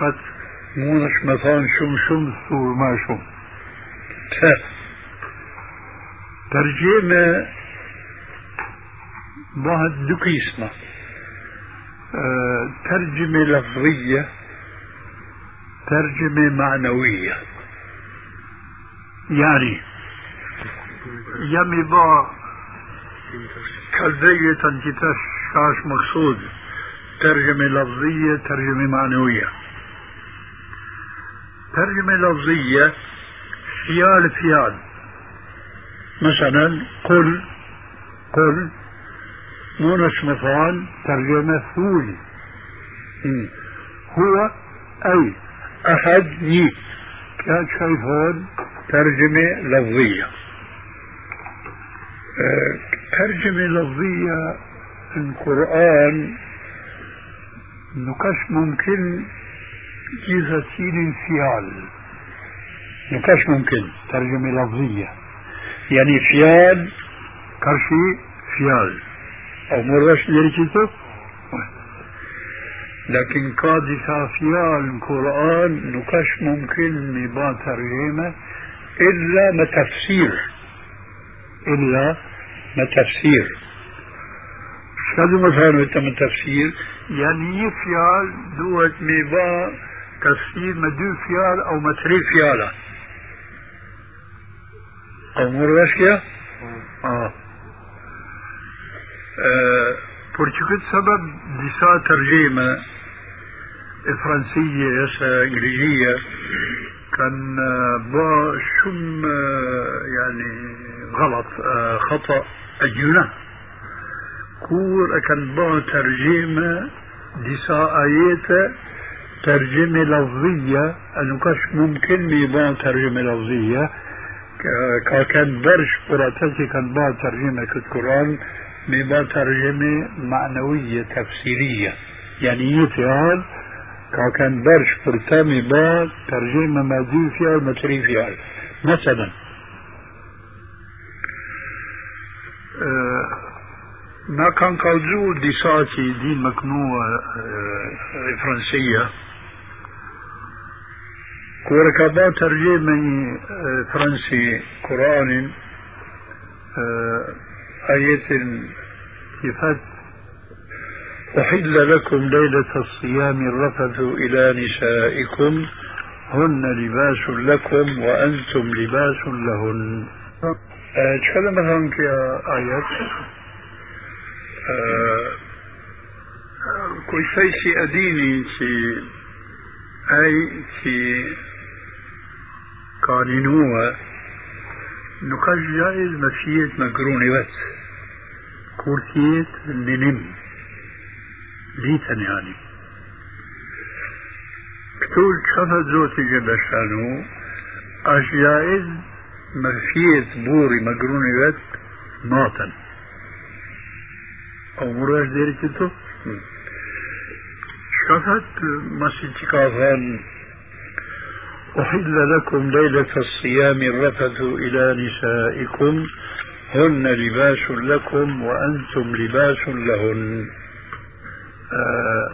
Speaker 4: قد مونش مثلا شم شم ثور ما شم ترجمة بعد دقيسمه ترجمة لفظية ترجمة معنوية. يعني يمي با كالذية تنجتش كاش مقصود ترجمة لفظية ترجمة معنوية. ترجمة لفظية فيال فيال. مثلا قل قل مونس مثلا ترجمة ثولي هو أي أحد ني كان شايفون ترجمة لفظية. أه ترجمة لفظية القرآن نكش ممكن جيزتين فيال نكش ممكن ترجمة لفظية. يعني فيال كرشي فيال أو مرش لرجته لكن قاضي فيال القرآن نكش ممكن نبا ترجمة إلا ما تفسير إلا ما تفسير شنو مثلا من تفسير يعني يفيال دوت ميبا تفسير ما دو فيال أو ما تري فيالا أو آه por që këtë sebeb disa tërgjime e Fransije ose Inglezie kanë bë shumë yani غلط خطأ الجنة كور كان بو ترجمة ديسا آيات ترجمة لفظية أنه كاش ممكن ميبان ترجمة لفظية كان برش قراتتي كان با ترجمة القرآن ميبان ترجمة معنوية تفسيرية يعني يفعل كان برش قرتا ميبان ترجمة مادي فيها متري فيها مثلا ما كان كالزو ديساتي دين مكنوة فرنسية كوركابا ترجمة فرنسي قرآن آية كفت أحل لكم ليلة الصيام الرفث إلى نسائكم هن لباس لكم وأنتم لباس لهن. تكلم في آيات كل شيء أديني أي في قانونوه نقاش جائز مفيت مقروني بس كورتيت لنم ليتن يعني كتول شفت زوتي جل شانو اش جائز مفيت بوري مقروني بس ماطن أو مراش ديري كتو شفت مسجد كافان أحل لكم ليلة الصيام الرفث إلى نسائكم هن لباس لكم وأنتم لباس لهن. آه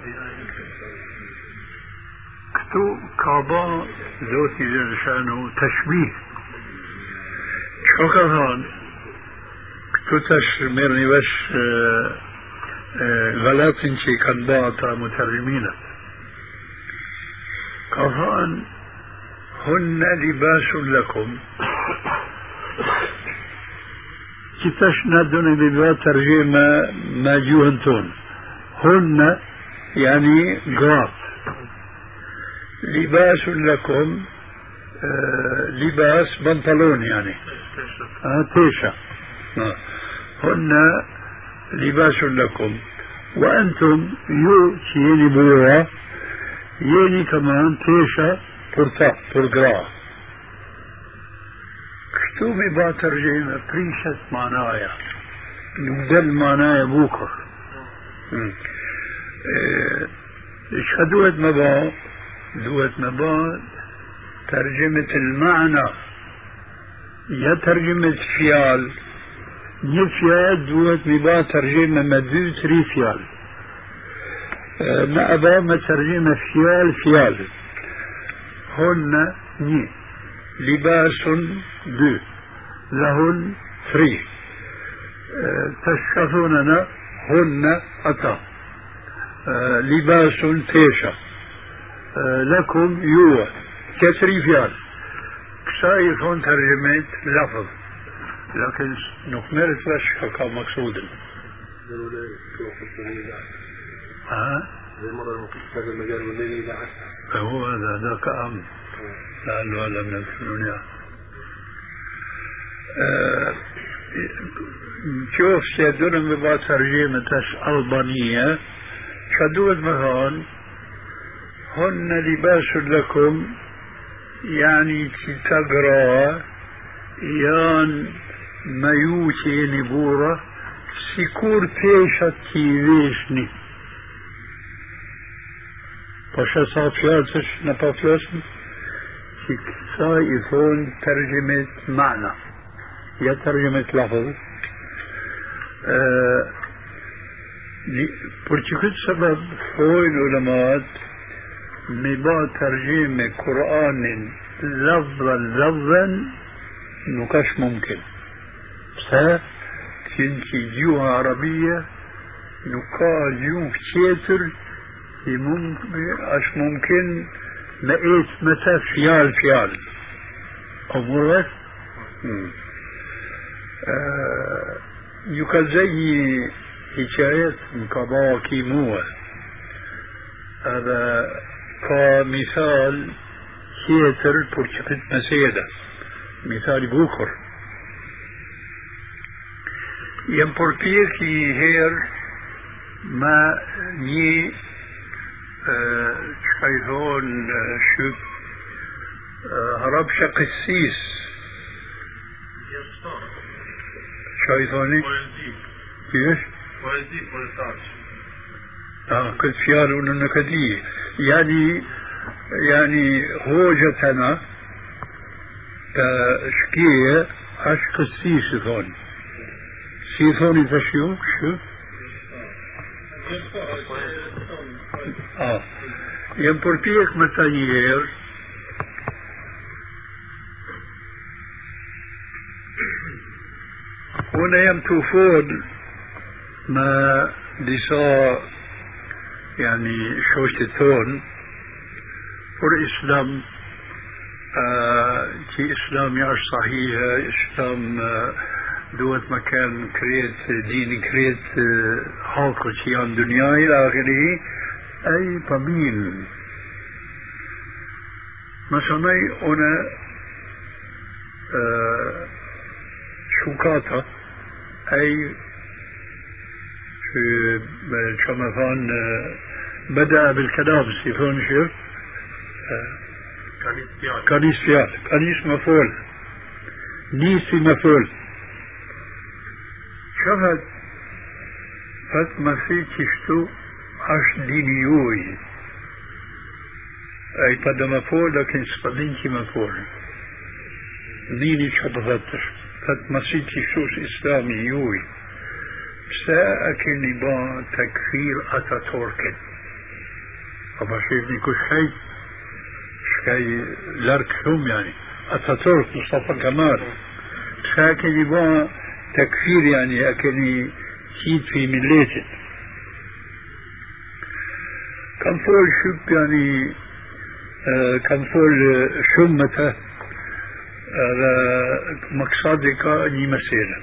Speaker 4: كتو كابا ذوتي جل تشبيه. شو كان كتو تش ميرني بس آه آه غلط انشي كان باعتا هن لباس لكم. كتاش ندون ببا ترجمة ما جوهنتون. هن يعني قراط لباس لكم آه لباس بنطلون يعني. آه تيشا. آه. هن لباس لكم. وأنتم يو تيني بورا يني كمان تيشا. برقرا كتومي با ترجمة بريشت معنايا نبدل معنايا بوكر إيش دوت مبا دوت مبا ترجمة المعنى يا ترجمة فيال نفيال دوت مبا ترجمة مدو تري فيال ما أبا ما ترجمة فيال فيال هن ني. لباس دو لهن ثري تشكثوننا هن أتا لباس تيشا لكم يو. كتري فيال كسايف هون ترجمة لفظ. لكن نكملت بس كان مقصودا ها؟
Speaker 6: زي هذا
Speaker 4: هو هذا ذاك أمر لعله هذا من الدنيا. شوف سيدنا ببا ترجمة ألبانية. شدوت مثلا هن لباس لكم يعني تقرا يان ميوتي نبورة سيكور تيشا تيويشني باشا صار فياتش نبا فلاسن سا يثون ترجمة معنى يا ترجمة لفظ أه për që këtë sebeb fojnë ulemat me ba tërgjime Kur'anin lafdhen lafdhen nuk është mumkin pse kënë që gjuha arabia nuk ka gjuhë tjetër që është mumkin me etë me të fjalë fjalë o mërët ju ka zëjë حكاية كباكي موه هذا كمثال كيتر برشقت مسيدة. مثال بوخر يمبورتيك هير ما ني شايفون شو هرب قسيس. شايفوني كيف؟
Speaker 6: ويزيد ويزداد
Speaker 4: آه كنت فيال أنه نكدية يعني يعني هوجتنا شكية عشق السيسفون سيفوني تشيو؟ شو آه يمبورتيك متانيير هنا يمتوفون ما disa يعني شوشتون فور إسلام كي إسلام يعش صحيح إسلام دوت مكان كريت دين كريت حاكو شي عن دنيا إلى آخره أي بمين مثلا أنا شوكاتا. أي في كما كان بدأ بالكلام سيفون شيف كنيس فيال كنيس مفعول نيسي مفعول شفت؟ فت ما في تشتو عش دينيوي أي قد ما فول لكن سبدينكي ما فول ديني شبغتش فت مسيتي شوش إسلامي يوي ساكن با تكفير أتاتورك أبا شيفني كل شيء شكاي لارك شوم يعني أتاتورك مصطفى كمال ساكن با تكفير يعني أكني شيد في مليته كان فول شوب يعني آه كان فول شمته هذا مقصدي كأني مسيرة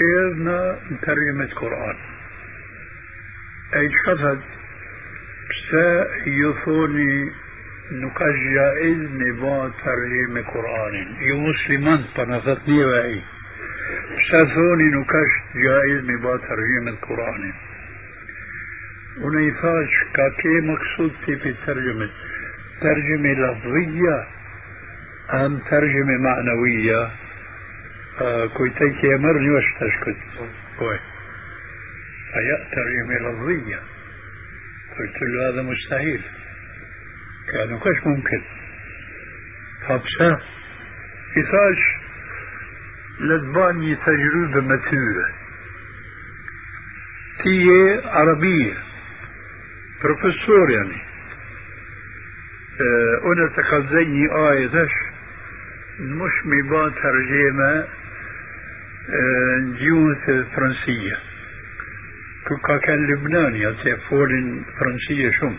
Speaker 4: إذنا ترجمة القرآن أي شفت بسا يثوني نكاش جائز نبا ترجمة قرآن يو مسلمان بنفتني وعي بسا ثوني نكاش جائز نبا ترجمة القرآن ونيفاش كاكي مقصود في ترجمة ترجمة لفظية أم ترجمة معنوية آه كويتيك يمرني وش تشكت كوي فيا ترجمة لفظية قلت له هذا مستحيل كانوا كش ممكن فبسا إثاش لدباني تجربة متوبة تيه عربية بروفيسور يعني أنا تخزيني آية مش مبا ترجمة جيوث فرنسية كوكا كان لبناني فولن فرنسية شم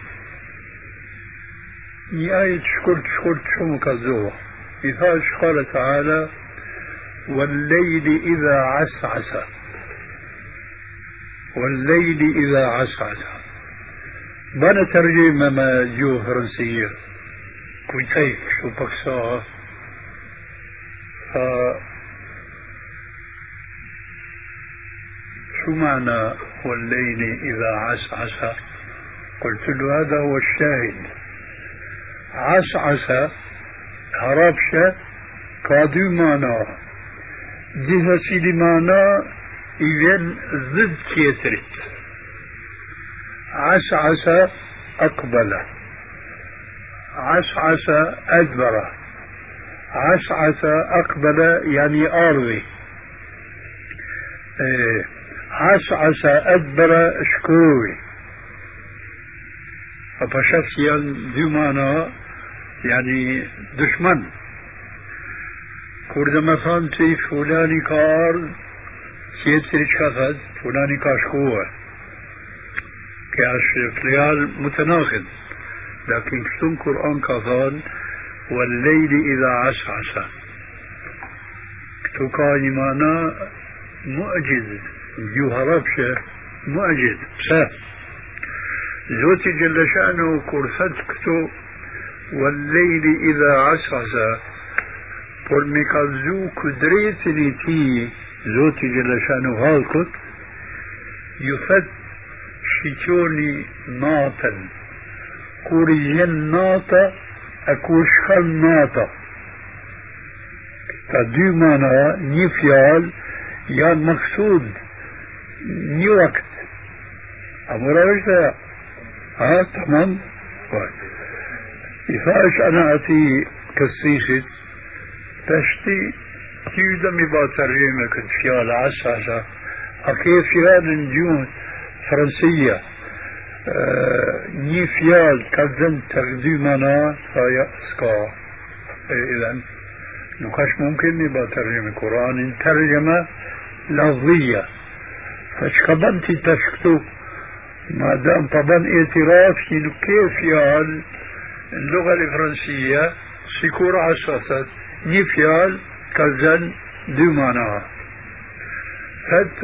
Speaker 4: آية شكرت شكرت شم كالزوة إذا قال تعالى والليل إذا عسعس والليل إذا عسعس بنا ترجمة ما جو فرنسية كويتيك شو بكساها ف شو معنى والليل إذا عسعس قلت له هذا هو الشاهد. عسعس هربشة كادو معنى ديها سيدي معنى إذن ضد كيترت عسعس أقبل. عسعس أدبر. عسعس أقبل يعني أرضي. إيه. عسعس أدبر شكوي فشخصيا دمانا يعني دشمن. كورد مثلا في فلاني كار سيتر شخص فلاني كاشكوه كاش فليال متناقض لكن كتن قرآن كفان والليل إذا عسعس تقاني معنا معجز جو هربشة معجز سا زوتي جل شأنه كرثتكتو والليل إذا عسعس por me e ti, Zoti Gjeleshanu halkut, ju thët nata, e kur shkan nata. Ta dy mana, një fjal, janë maksud, një vakt. A mëra është dhe? Ha, tamam? I thash ana ati kësishit, تشتي تيودا مي باترجمة كنت فيها عساسة أكيد فيها نجوم فرنسية ني فيال كذن تقديمنا فيا سكا. إذا نقاش ممكن نبقى ترجمة قرآن ترجمة لفظية. فشكبنتي تشكتو ما دام طبعا اعتراف كيف فيال اللغة الفرنسية؟ سيكور عساسات një fjalë ka zënë dy mana. Thët,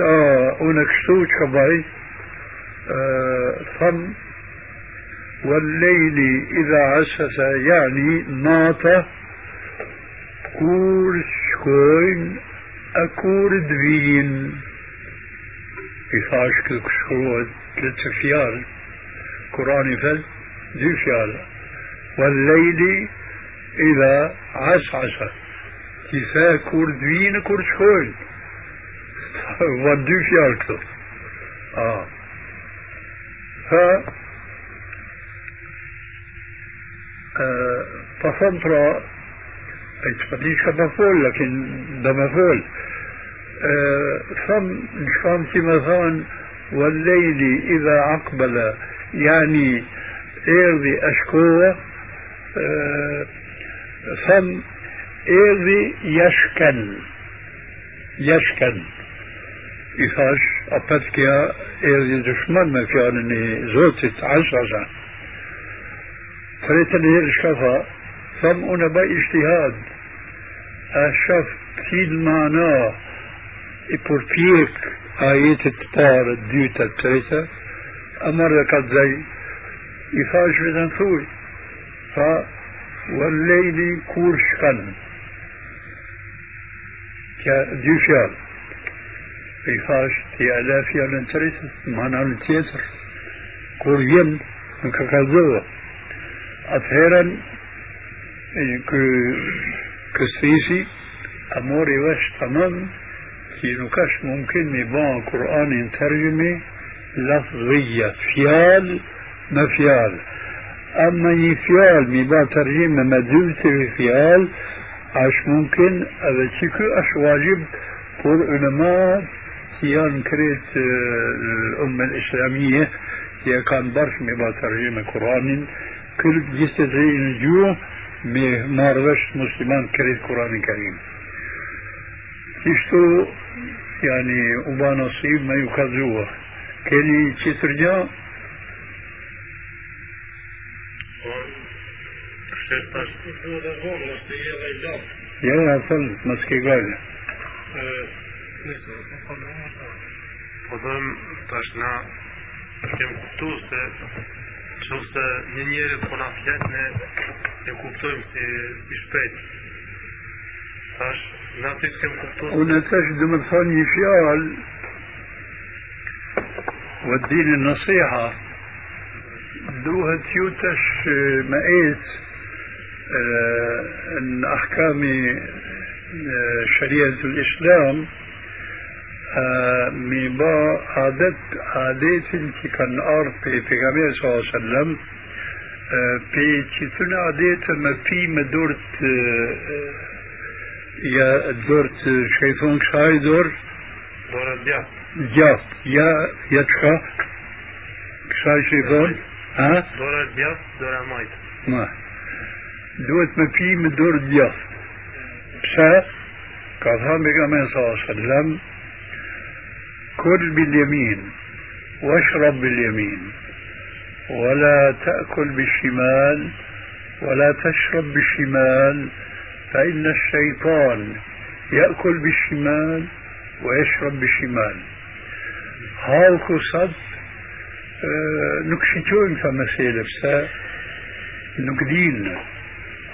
Speaker 4: thëmë, والليل إذا عسس يعني ناطة كور شكوين أكور دوين يفاش كل شكوين ثلاث فيال قرآني فل دي فيال والليل إذا عسعس كيفا كردوين كرشكوين ودوش يالكتو آه. ف آه، تصدر أي تقدري شاب فول لكن ده مفول فم الفم في فان والليل إذا عقبل يعني ارضي اشكوه آه، فم ارضي يشكن. يشكن. Fol. Thëmë në shkam që me thonë, والليل إذا أقبل يعني إرضي أشكوه ثم إرضي يشكن يشكن يفاش أبتكيا إرضي دشمن ما في أنني زوتت عشرة فريت اللي شفا ثم أنا بقى اجتهاد أشف تيد معناه يبورتيك آيات التار الديوتا التريتا أمر قد زي يفاش بدن ثوي ف والليل كورشكن كديوشال يفاش تي ألاف يالن تريتا معنى التيتر كورين ككذوة أثيرا كسيسي أموري وش تمام. كي نكاش ممكن يبان قرآن ترجمة لفظية فيال ما فيال. أما يفيال ميبا ترجمة مدولة فيال عش ممكن هذا تشكو أش واجب قول علماء كيان كريت الأمة الإسلامية هي كان برش ميبا ترجمة قرآن كل جسد نجوه مارغش مسلمان كريت قرآن كريم Kështu yani u ba nasib me ju kallzua. Keni qitër gja? Ja,
Speaker 6: Po dhëm tash na kem kuptu se qëse një njëri po na flet ne e kuptojmë si, si shpejt. Tash na ty kem kuptu
Speaker 4: Unë tash dhe më thonë një fjalë والدين النصيحة دوها تيوتش مقيت ان احكام شريعة الاسلام ميبا عادت عادات انتي كان ارض في پیغمبر صلى الله عليه وسلم في تيتون عادات ما في مدورت يا دورت شيطان شاي دور ja të ka, kësaj që i thonë, ha?
Speaker 6: Dora djath, dora majt.
Speaker 4: Ma, duhet me pi me dorë djathtë. Pse? Ka thënë me ka me sa sallam, كل باليمين واشرب باليمين ولا تأكل بالشمال ولا تشرب بالشمال فإن الشيطان يأكل بالشمال ويشرب بالشمال. هاوكو صد نكشتون فمسيلة بسا؟ نكدين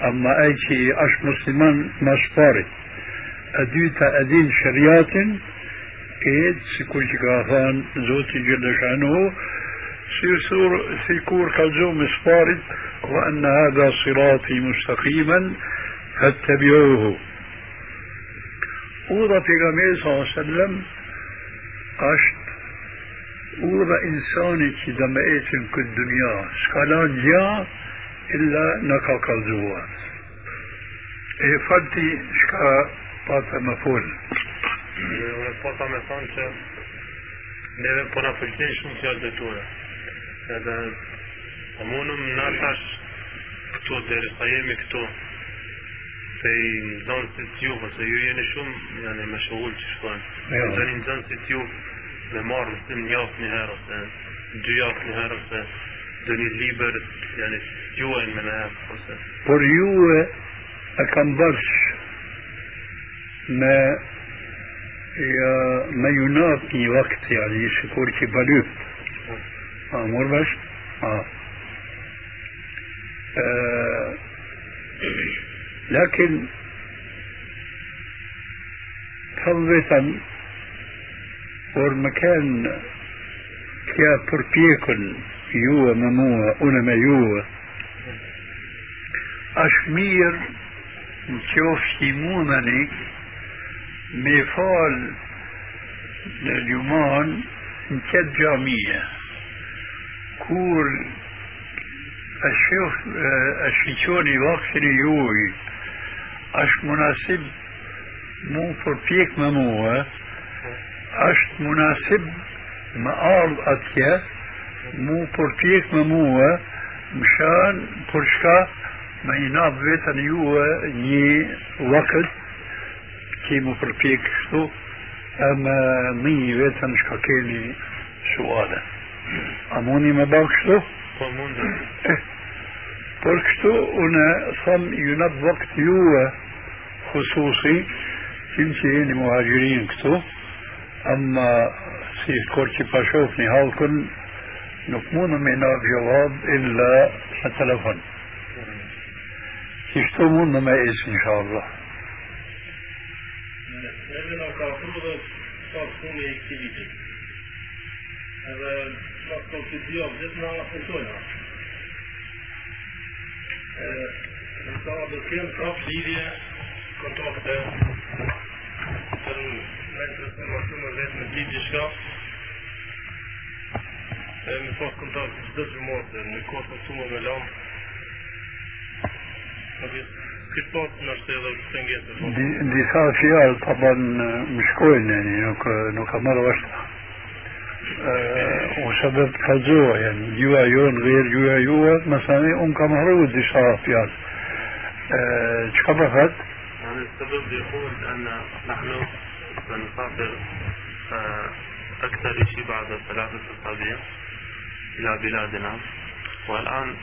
Speaker 4: أما أيتي أش مسلمان مسفاري أديتا أدين شريات إيد سيكون شكاثان زوتي جل شأنه سيسور سيكور كالزو مسفارد وأن هذا صراطي مستقيما فاتبعوه ورا پیغمبر صلی الله علیه وسلم është ورا إنساني كي دمئتن كل الدنيا سكالان جا إلا نكا كالزوا إيه فلتي شكا باتا مفول
Speaker 6: Unë po ta me thonë që neve po na pëlqen shumë fjalët e tua. Edhe po mundum na tash këtu deri sa jemi këtu se i nxënësit ju, ose ju jeni shumë janë me shohull që shkojnë. Do një nxënësit ju me marrë mësim një javë një herë ose dy javë një herë ose do një liber janë gjuajnë me në herë ose
Speaker 4: Por juve e kam bërsh me me junat një vakt yani sikur që balyp a mor bash a آه، لكن فضة والمكان كيا بربيكن يوا مموا أنا ما يوا. أشمير نشوف مونني ميفال اليومان نكد جامية. كور الشيخ آه، الشيشوني وقتني يوي. أش مناسب مو فرفيك مموه. أش مناسب مقال أتيا. مو فرفيك مموه. مشان برشكا ما يناب تيمو فرفيك شتو اما مي ويتا مش كاكيني سؤالا اموني ما باو شتو اموني بل شتو أنا صم ينب وقت يوه خصوصي تمشي يعني مهاجرين كتو اما سي كورتي باشوفني هالكن نكمون من جواب الا التلفون كيف تمون ما ان شاء الله
Speaker 5: Neve nga ka afru dhe ka puni i këti viti. Edhe pas të të dy gjithë nga puntojna. Në ka do të kemë prap lidhje, kontakte, për në interesën ma shumë vetë me ditë gjithka. E me pas kontakt çdo motë, në kohë të shumë me lamë. Këtë
Speaker 4: Di- disa fjalë taban më shkojnë yani nuk nuk ka marrë vesh وسبب كالزوع يعني جوا يون غير جوا يوا مثلا ام كمهرو دي فيال شكبفت
Speaker 6: يعني السبب يقول أن نحن سنسافر أكثر شيء بعد ثلاثة أسابيع إلى بلادنا والآن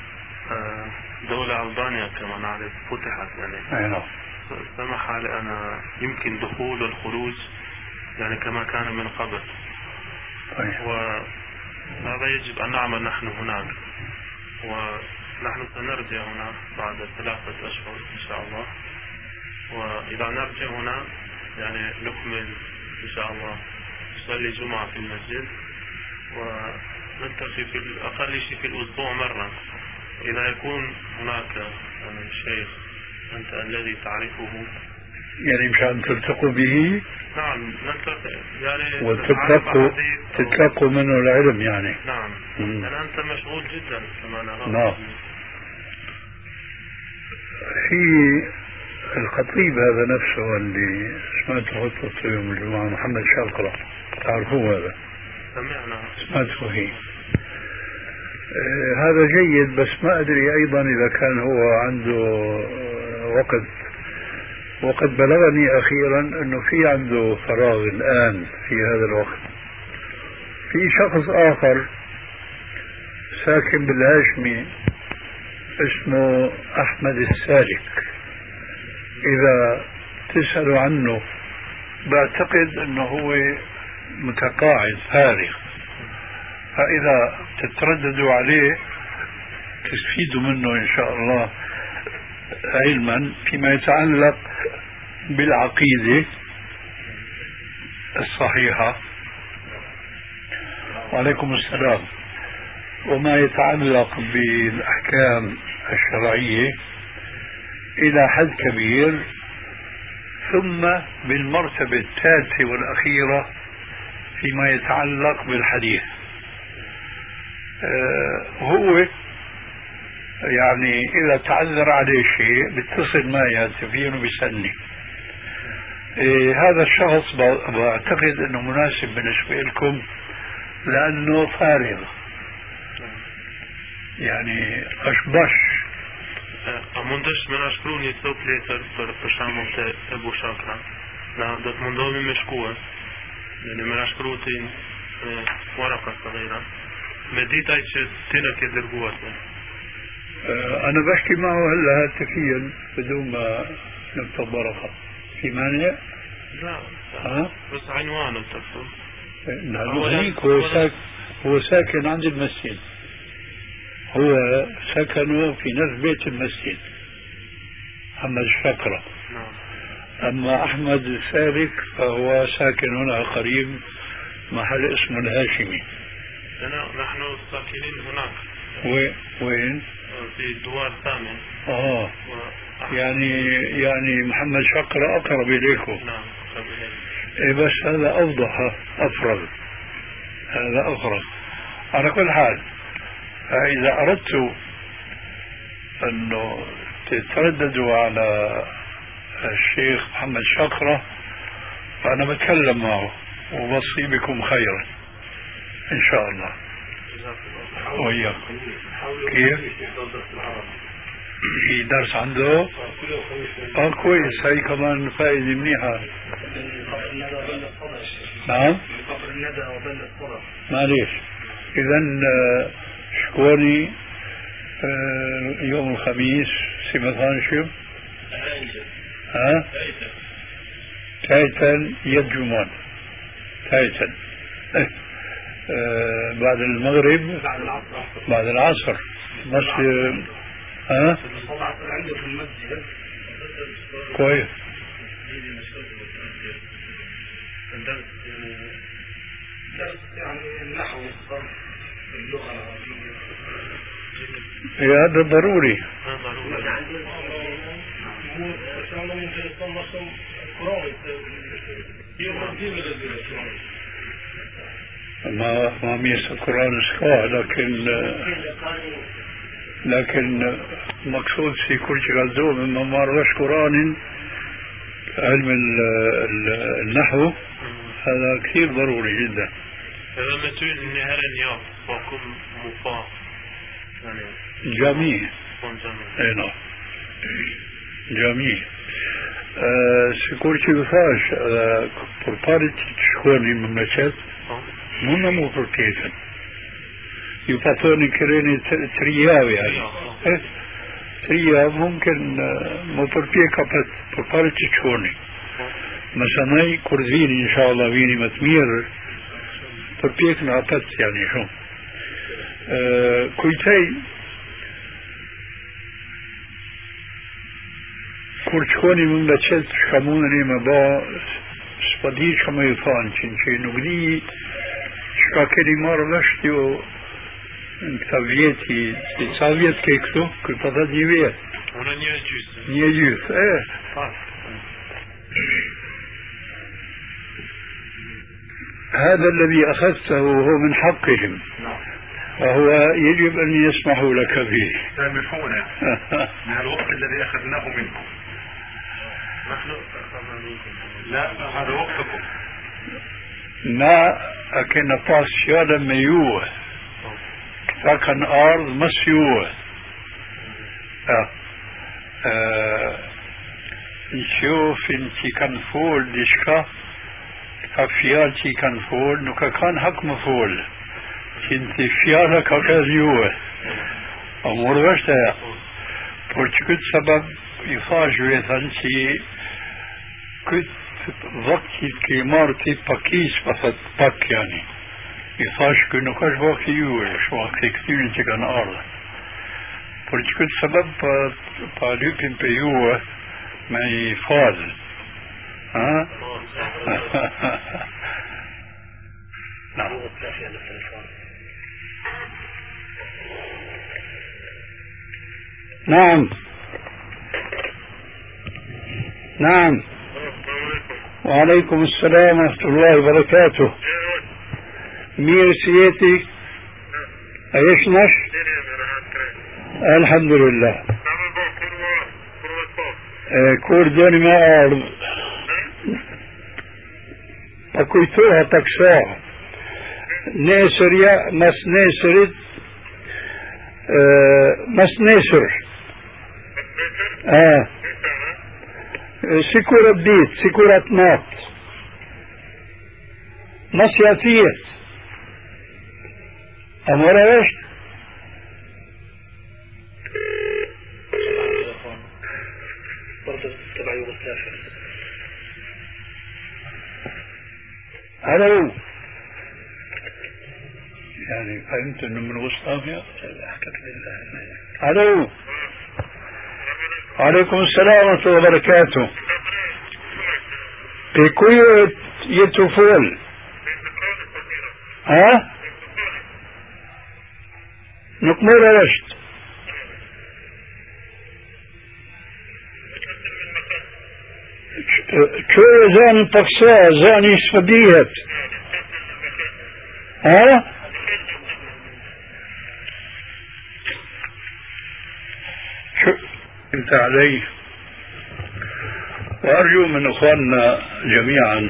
Speaker 6: دولة ألبانيا كما نعرف فتحت يعني.
Speaker 4: أي نعم.
Speaker 6: سمح لنا يمكن دخول والخروج يعني كما كان من قبل.
Speaker 4: طيب
Speaker 6: وهذا يجب أن نعمل نحن هناك. ونحن سنرجع هنا بعد ثلاثة أشهر إن شاء الله. وإذا نرجع هنا يعني نكمل إن شاء الله. نصلي جمعة في المسجد. ونلتقي في أقل شيء في الأسبوع مرة. إذا يكون هناك يعني شيخ أنت الذي تعرفه.
Speaker 4: يعني مشان تلتقوا به؟
Speaker 6: نعم نلتقي يعني
Speaker 4: وتتلقوا تتلقوا منه العلم يعني.
Speaker 6: نعم.
Speaker 4: مم.
Speaker 6: يعني أنت مشغول جدا كما نرى.
Speaker 4: نعم. في الخطيب هذا نفسه اللي سمعت خطبته يوم الجمعة محمد شاقرة. تعرفوه هذا؟
Speaker 6: سمعنا.
Speaker 4: سمعته فيه آه، هذا جيد بس ما أدري أيضا إذا كان هو عنده آه، وقت وقد بلغني أخيرا أنه في عنده فراغ الآن في هذا الوقت. في شخص آخر ساكن بالهاشمي اسمه أحمد السالك. إذا تسألوا عنه بعتقد أنه هو متقاعد فارغ. فإذا تترددوا عليه تستفيدوا منه إن شاء الله علما فيما يتعلق بالعقيدة الصحيحة. وعليكم السلام. وما يتعلق بالأحكام الشرعية إلى حد كبير ثم بالمرتبة الثالثة والأخيرة فيما يتعلق بالحديث. هو يعني إذا تعذر عليه شيء بيتصل معي هاتفيا وبيسألني إيه هذا الشخص بعتقد أنه مناسب بالنسبة لكم لأنه فارغ يعني أشبش
Speaker 6: A mundesh me na shkru një cop letër për për shembull te Ebu Shakra. Na do të mundohemi me shkuar. Dhe ne me na shkru ti me waraka صغيرة na ke dërguar te.
Speaker 4: آه، أنا بحكي معه هلا هاتفيا بدون ما نكتب ورقة. في مانع؟
Speaker 6: لا.
Speaker 4: ها؟
Speaker 6: بس عنوانه تكتب
Speaker 4: نعم
Speaker 6: أولاً-
Speaker 4: هيك هو
Speaker 6: أولاً-
Speaker 4: ساكن هو ساكن عند المسجد. هو سكنه في نفس بيت المسجد. محمد الشقرة
Speaker 6: نعم.
Speaker 4: أما أحمد السالك فهو ساكن هنا قريب محل اسمه الهاشمي.
Speaker 6: أنا نحن ساكنين هناك.
Speaker 4: وين وين؟
Speaker 6: في الدوار الثامن و...
Speaker 4: يعني يعني محمد شقرة أقرب إليكم.
Speaker 6: نعم قبل
Speaker 4: إيه بس هذا أوضح أفرغ هذا أفرغ على كل حال فإذا أردت أنه تترددوا على الشيخ محمد شقرة فأنا بتكلم معه وبصي بكم خيرا. إن شاء الله وإياكم كيف؟ في درس عنده؟ آه كويس هي كمان فائدة منيحة نعم؟ معليش إذا آه، شكوني آه، يوم الخميس سمثان شو؟ ها؟ تايتن يجمون تايتن آه، بعد المغرب
Speaker 2: بعد العصر.
Speaker 4: بعد العصر. بس ها؟
Speaker 2: عنده في المسجد
Speaker 4: كويس
Speaker 2: درس يعني النحو والصرف
Speaker 4: إيه، هذا ضروري ما ما ميس القرآن سكوا لكن لكن مقصود في كل شيء غزو من ممارس قرآن علم ال- ال- النحو هذا كثير ضروري جدا.
Speaker 6: në javë, po kum mu pa. Tani,
Speaker 4: جميع. إي نعم. جميل آه sikur që ju thash edhe mund në mu për tjetën ju pa thoni këreni të- tri javë
Speaker 6: ja,
Speaker 4: eh, tri javë mumkin uh, më përpjeka për, për pari që të shkoni mësanaj kur vini inshallah vini më të mirë përpjek në apet yani shumë uh, kujtej kur shkoni më nga qëtë shka mundeni me ba s'pa di që me ju që që nuk di çka keni marrë vesh ju në këta vjeti si sa vjet ke këtu? Kër pa thët një vjet.
Speaker 6: Unë një gjysë.
Speaker 4: një gjyth e.
Speaker 6: Pas.
Speaker 4: هذا الذي أخذته هو من حقهم وهو يجب أن يسمحوا لك فيه
Speaker 7: سامحونا من الوقت الذي أخذناه منكم
Speaker 6: نحن.
Speaker 7: لا هذا وقتكم
Speaker 4: e, folë diçka ka fjallë që i kanë folë nuk e kanë hak më folë që në të fjallë ka ka juve a mërë vështë e por që këtë sabab i thash vetën që këtë vakti ke marrë ti pakis pa thët pak yani i thash kë nuk është vakti juve është vakti i këtyrin që kanë ardhë por që këtë sabab pa, pa lypin për juve me i falë ha? نعم نعم نعم وعليكم السلام ورحمة الله وبركاته. مير سيتي أيش نش؟ الحمد لله. آه، كوردوني ما أعرض. أكويتوها تكسوها. نيسر يا مس نيسرت آه، مس نيسر. آه. سيكورة بيت سيكورة نات نصياتية أمورا إيش
Speaker 2: برضه تبع يوغوسلافيا
Speaker 4: ألو يعني فهمت إنه من وسطافيا
Speaker 2: حكت بالله
Speaker 4: ألو عليكم السلام ورحمة الله وبركاته. بكوية يتفول ها نقمر رشد شو زان تقصى زان يسفديت ها أنت عليه. وأرجو من إخواننا جميعا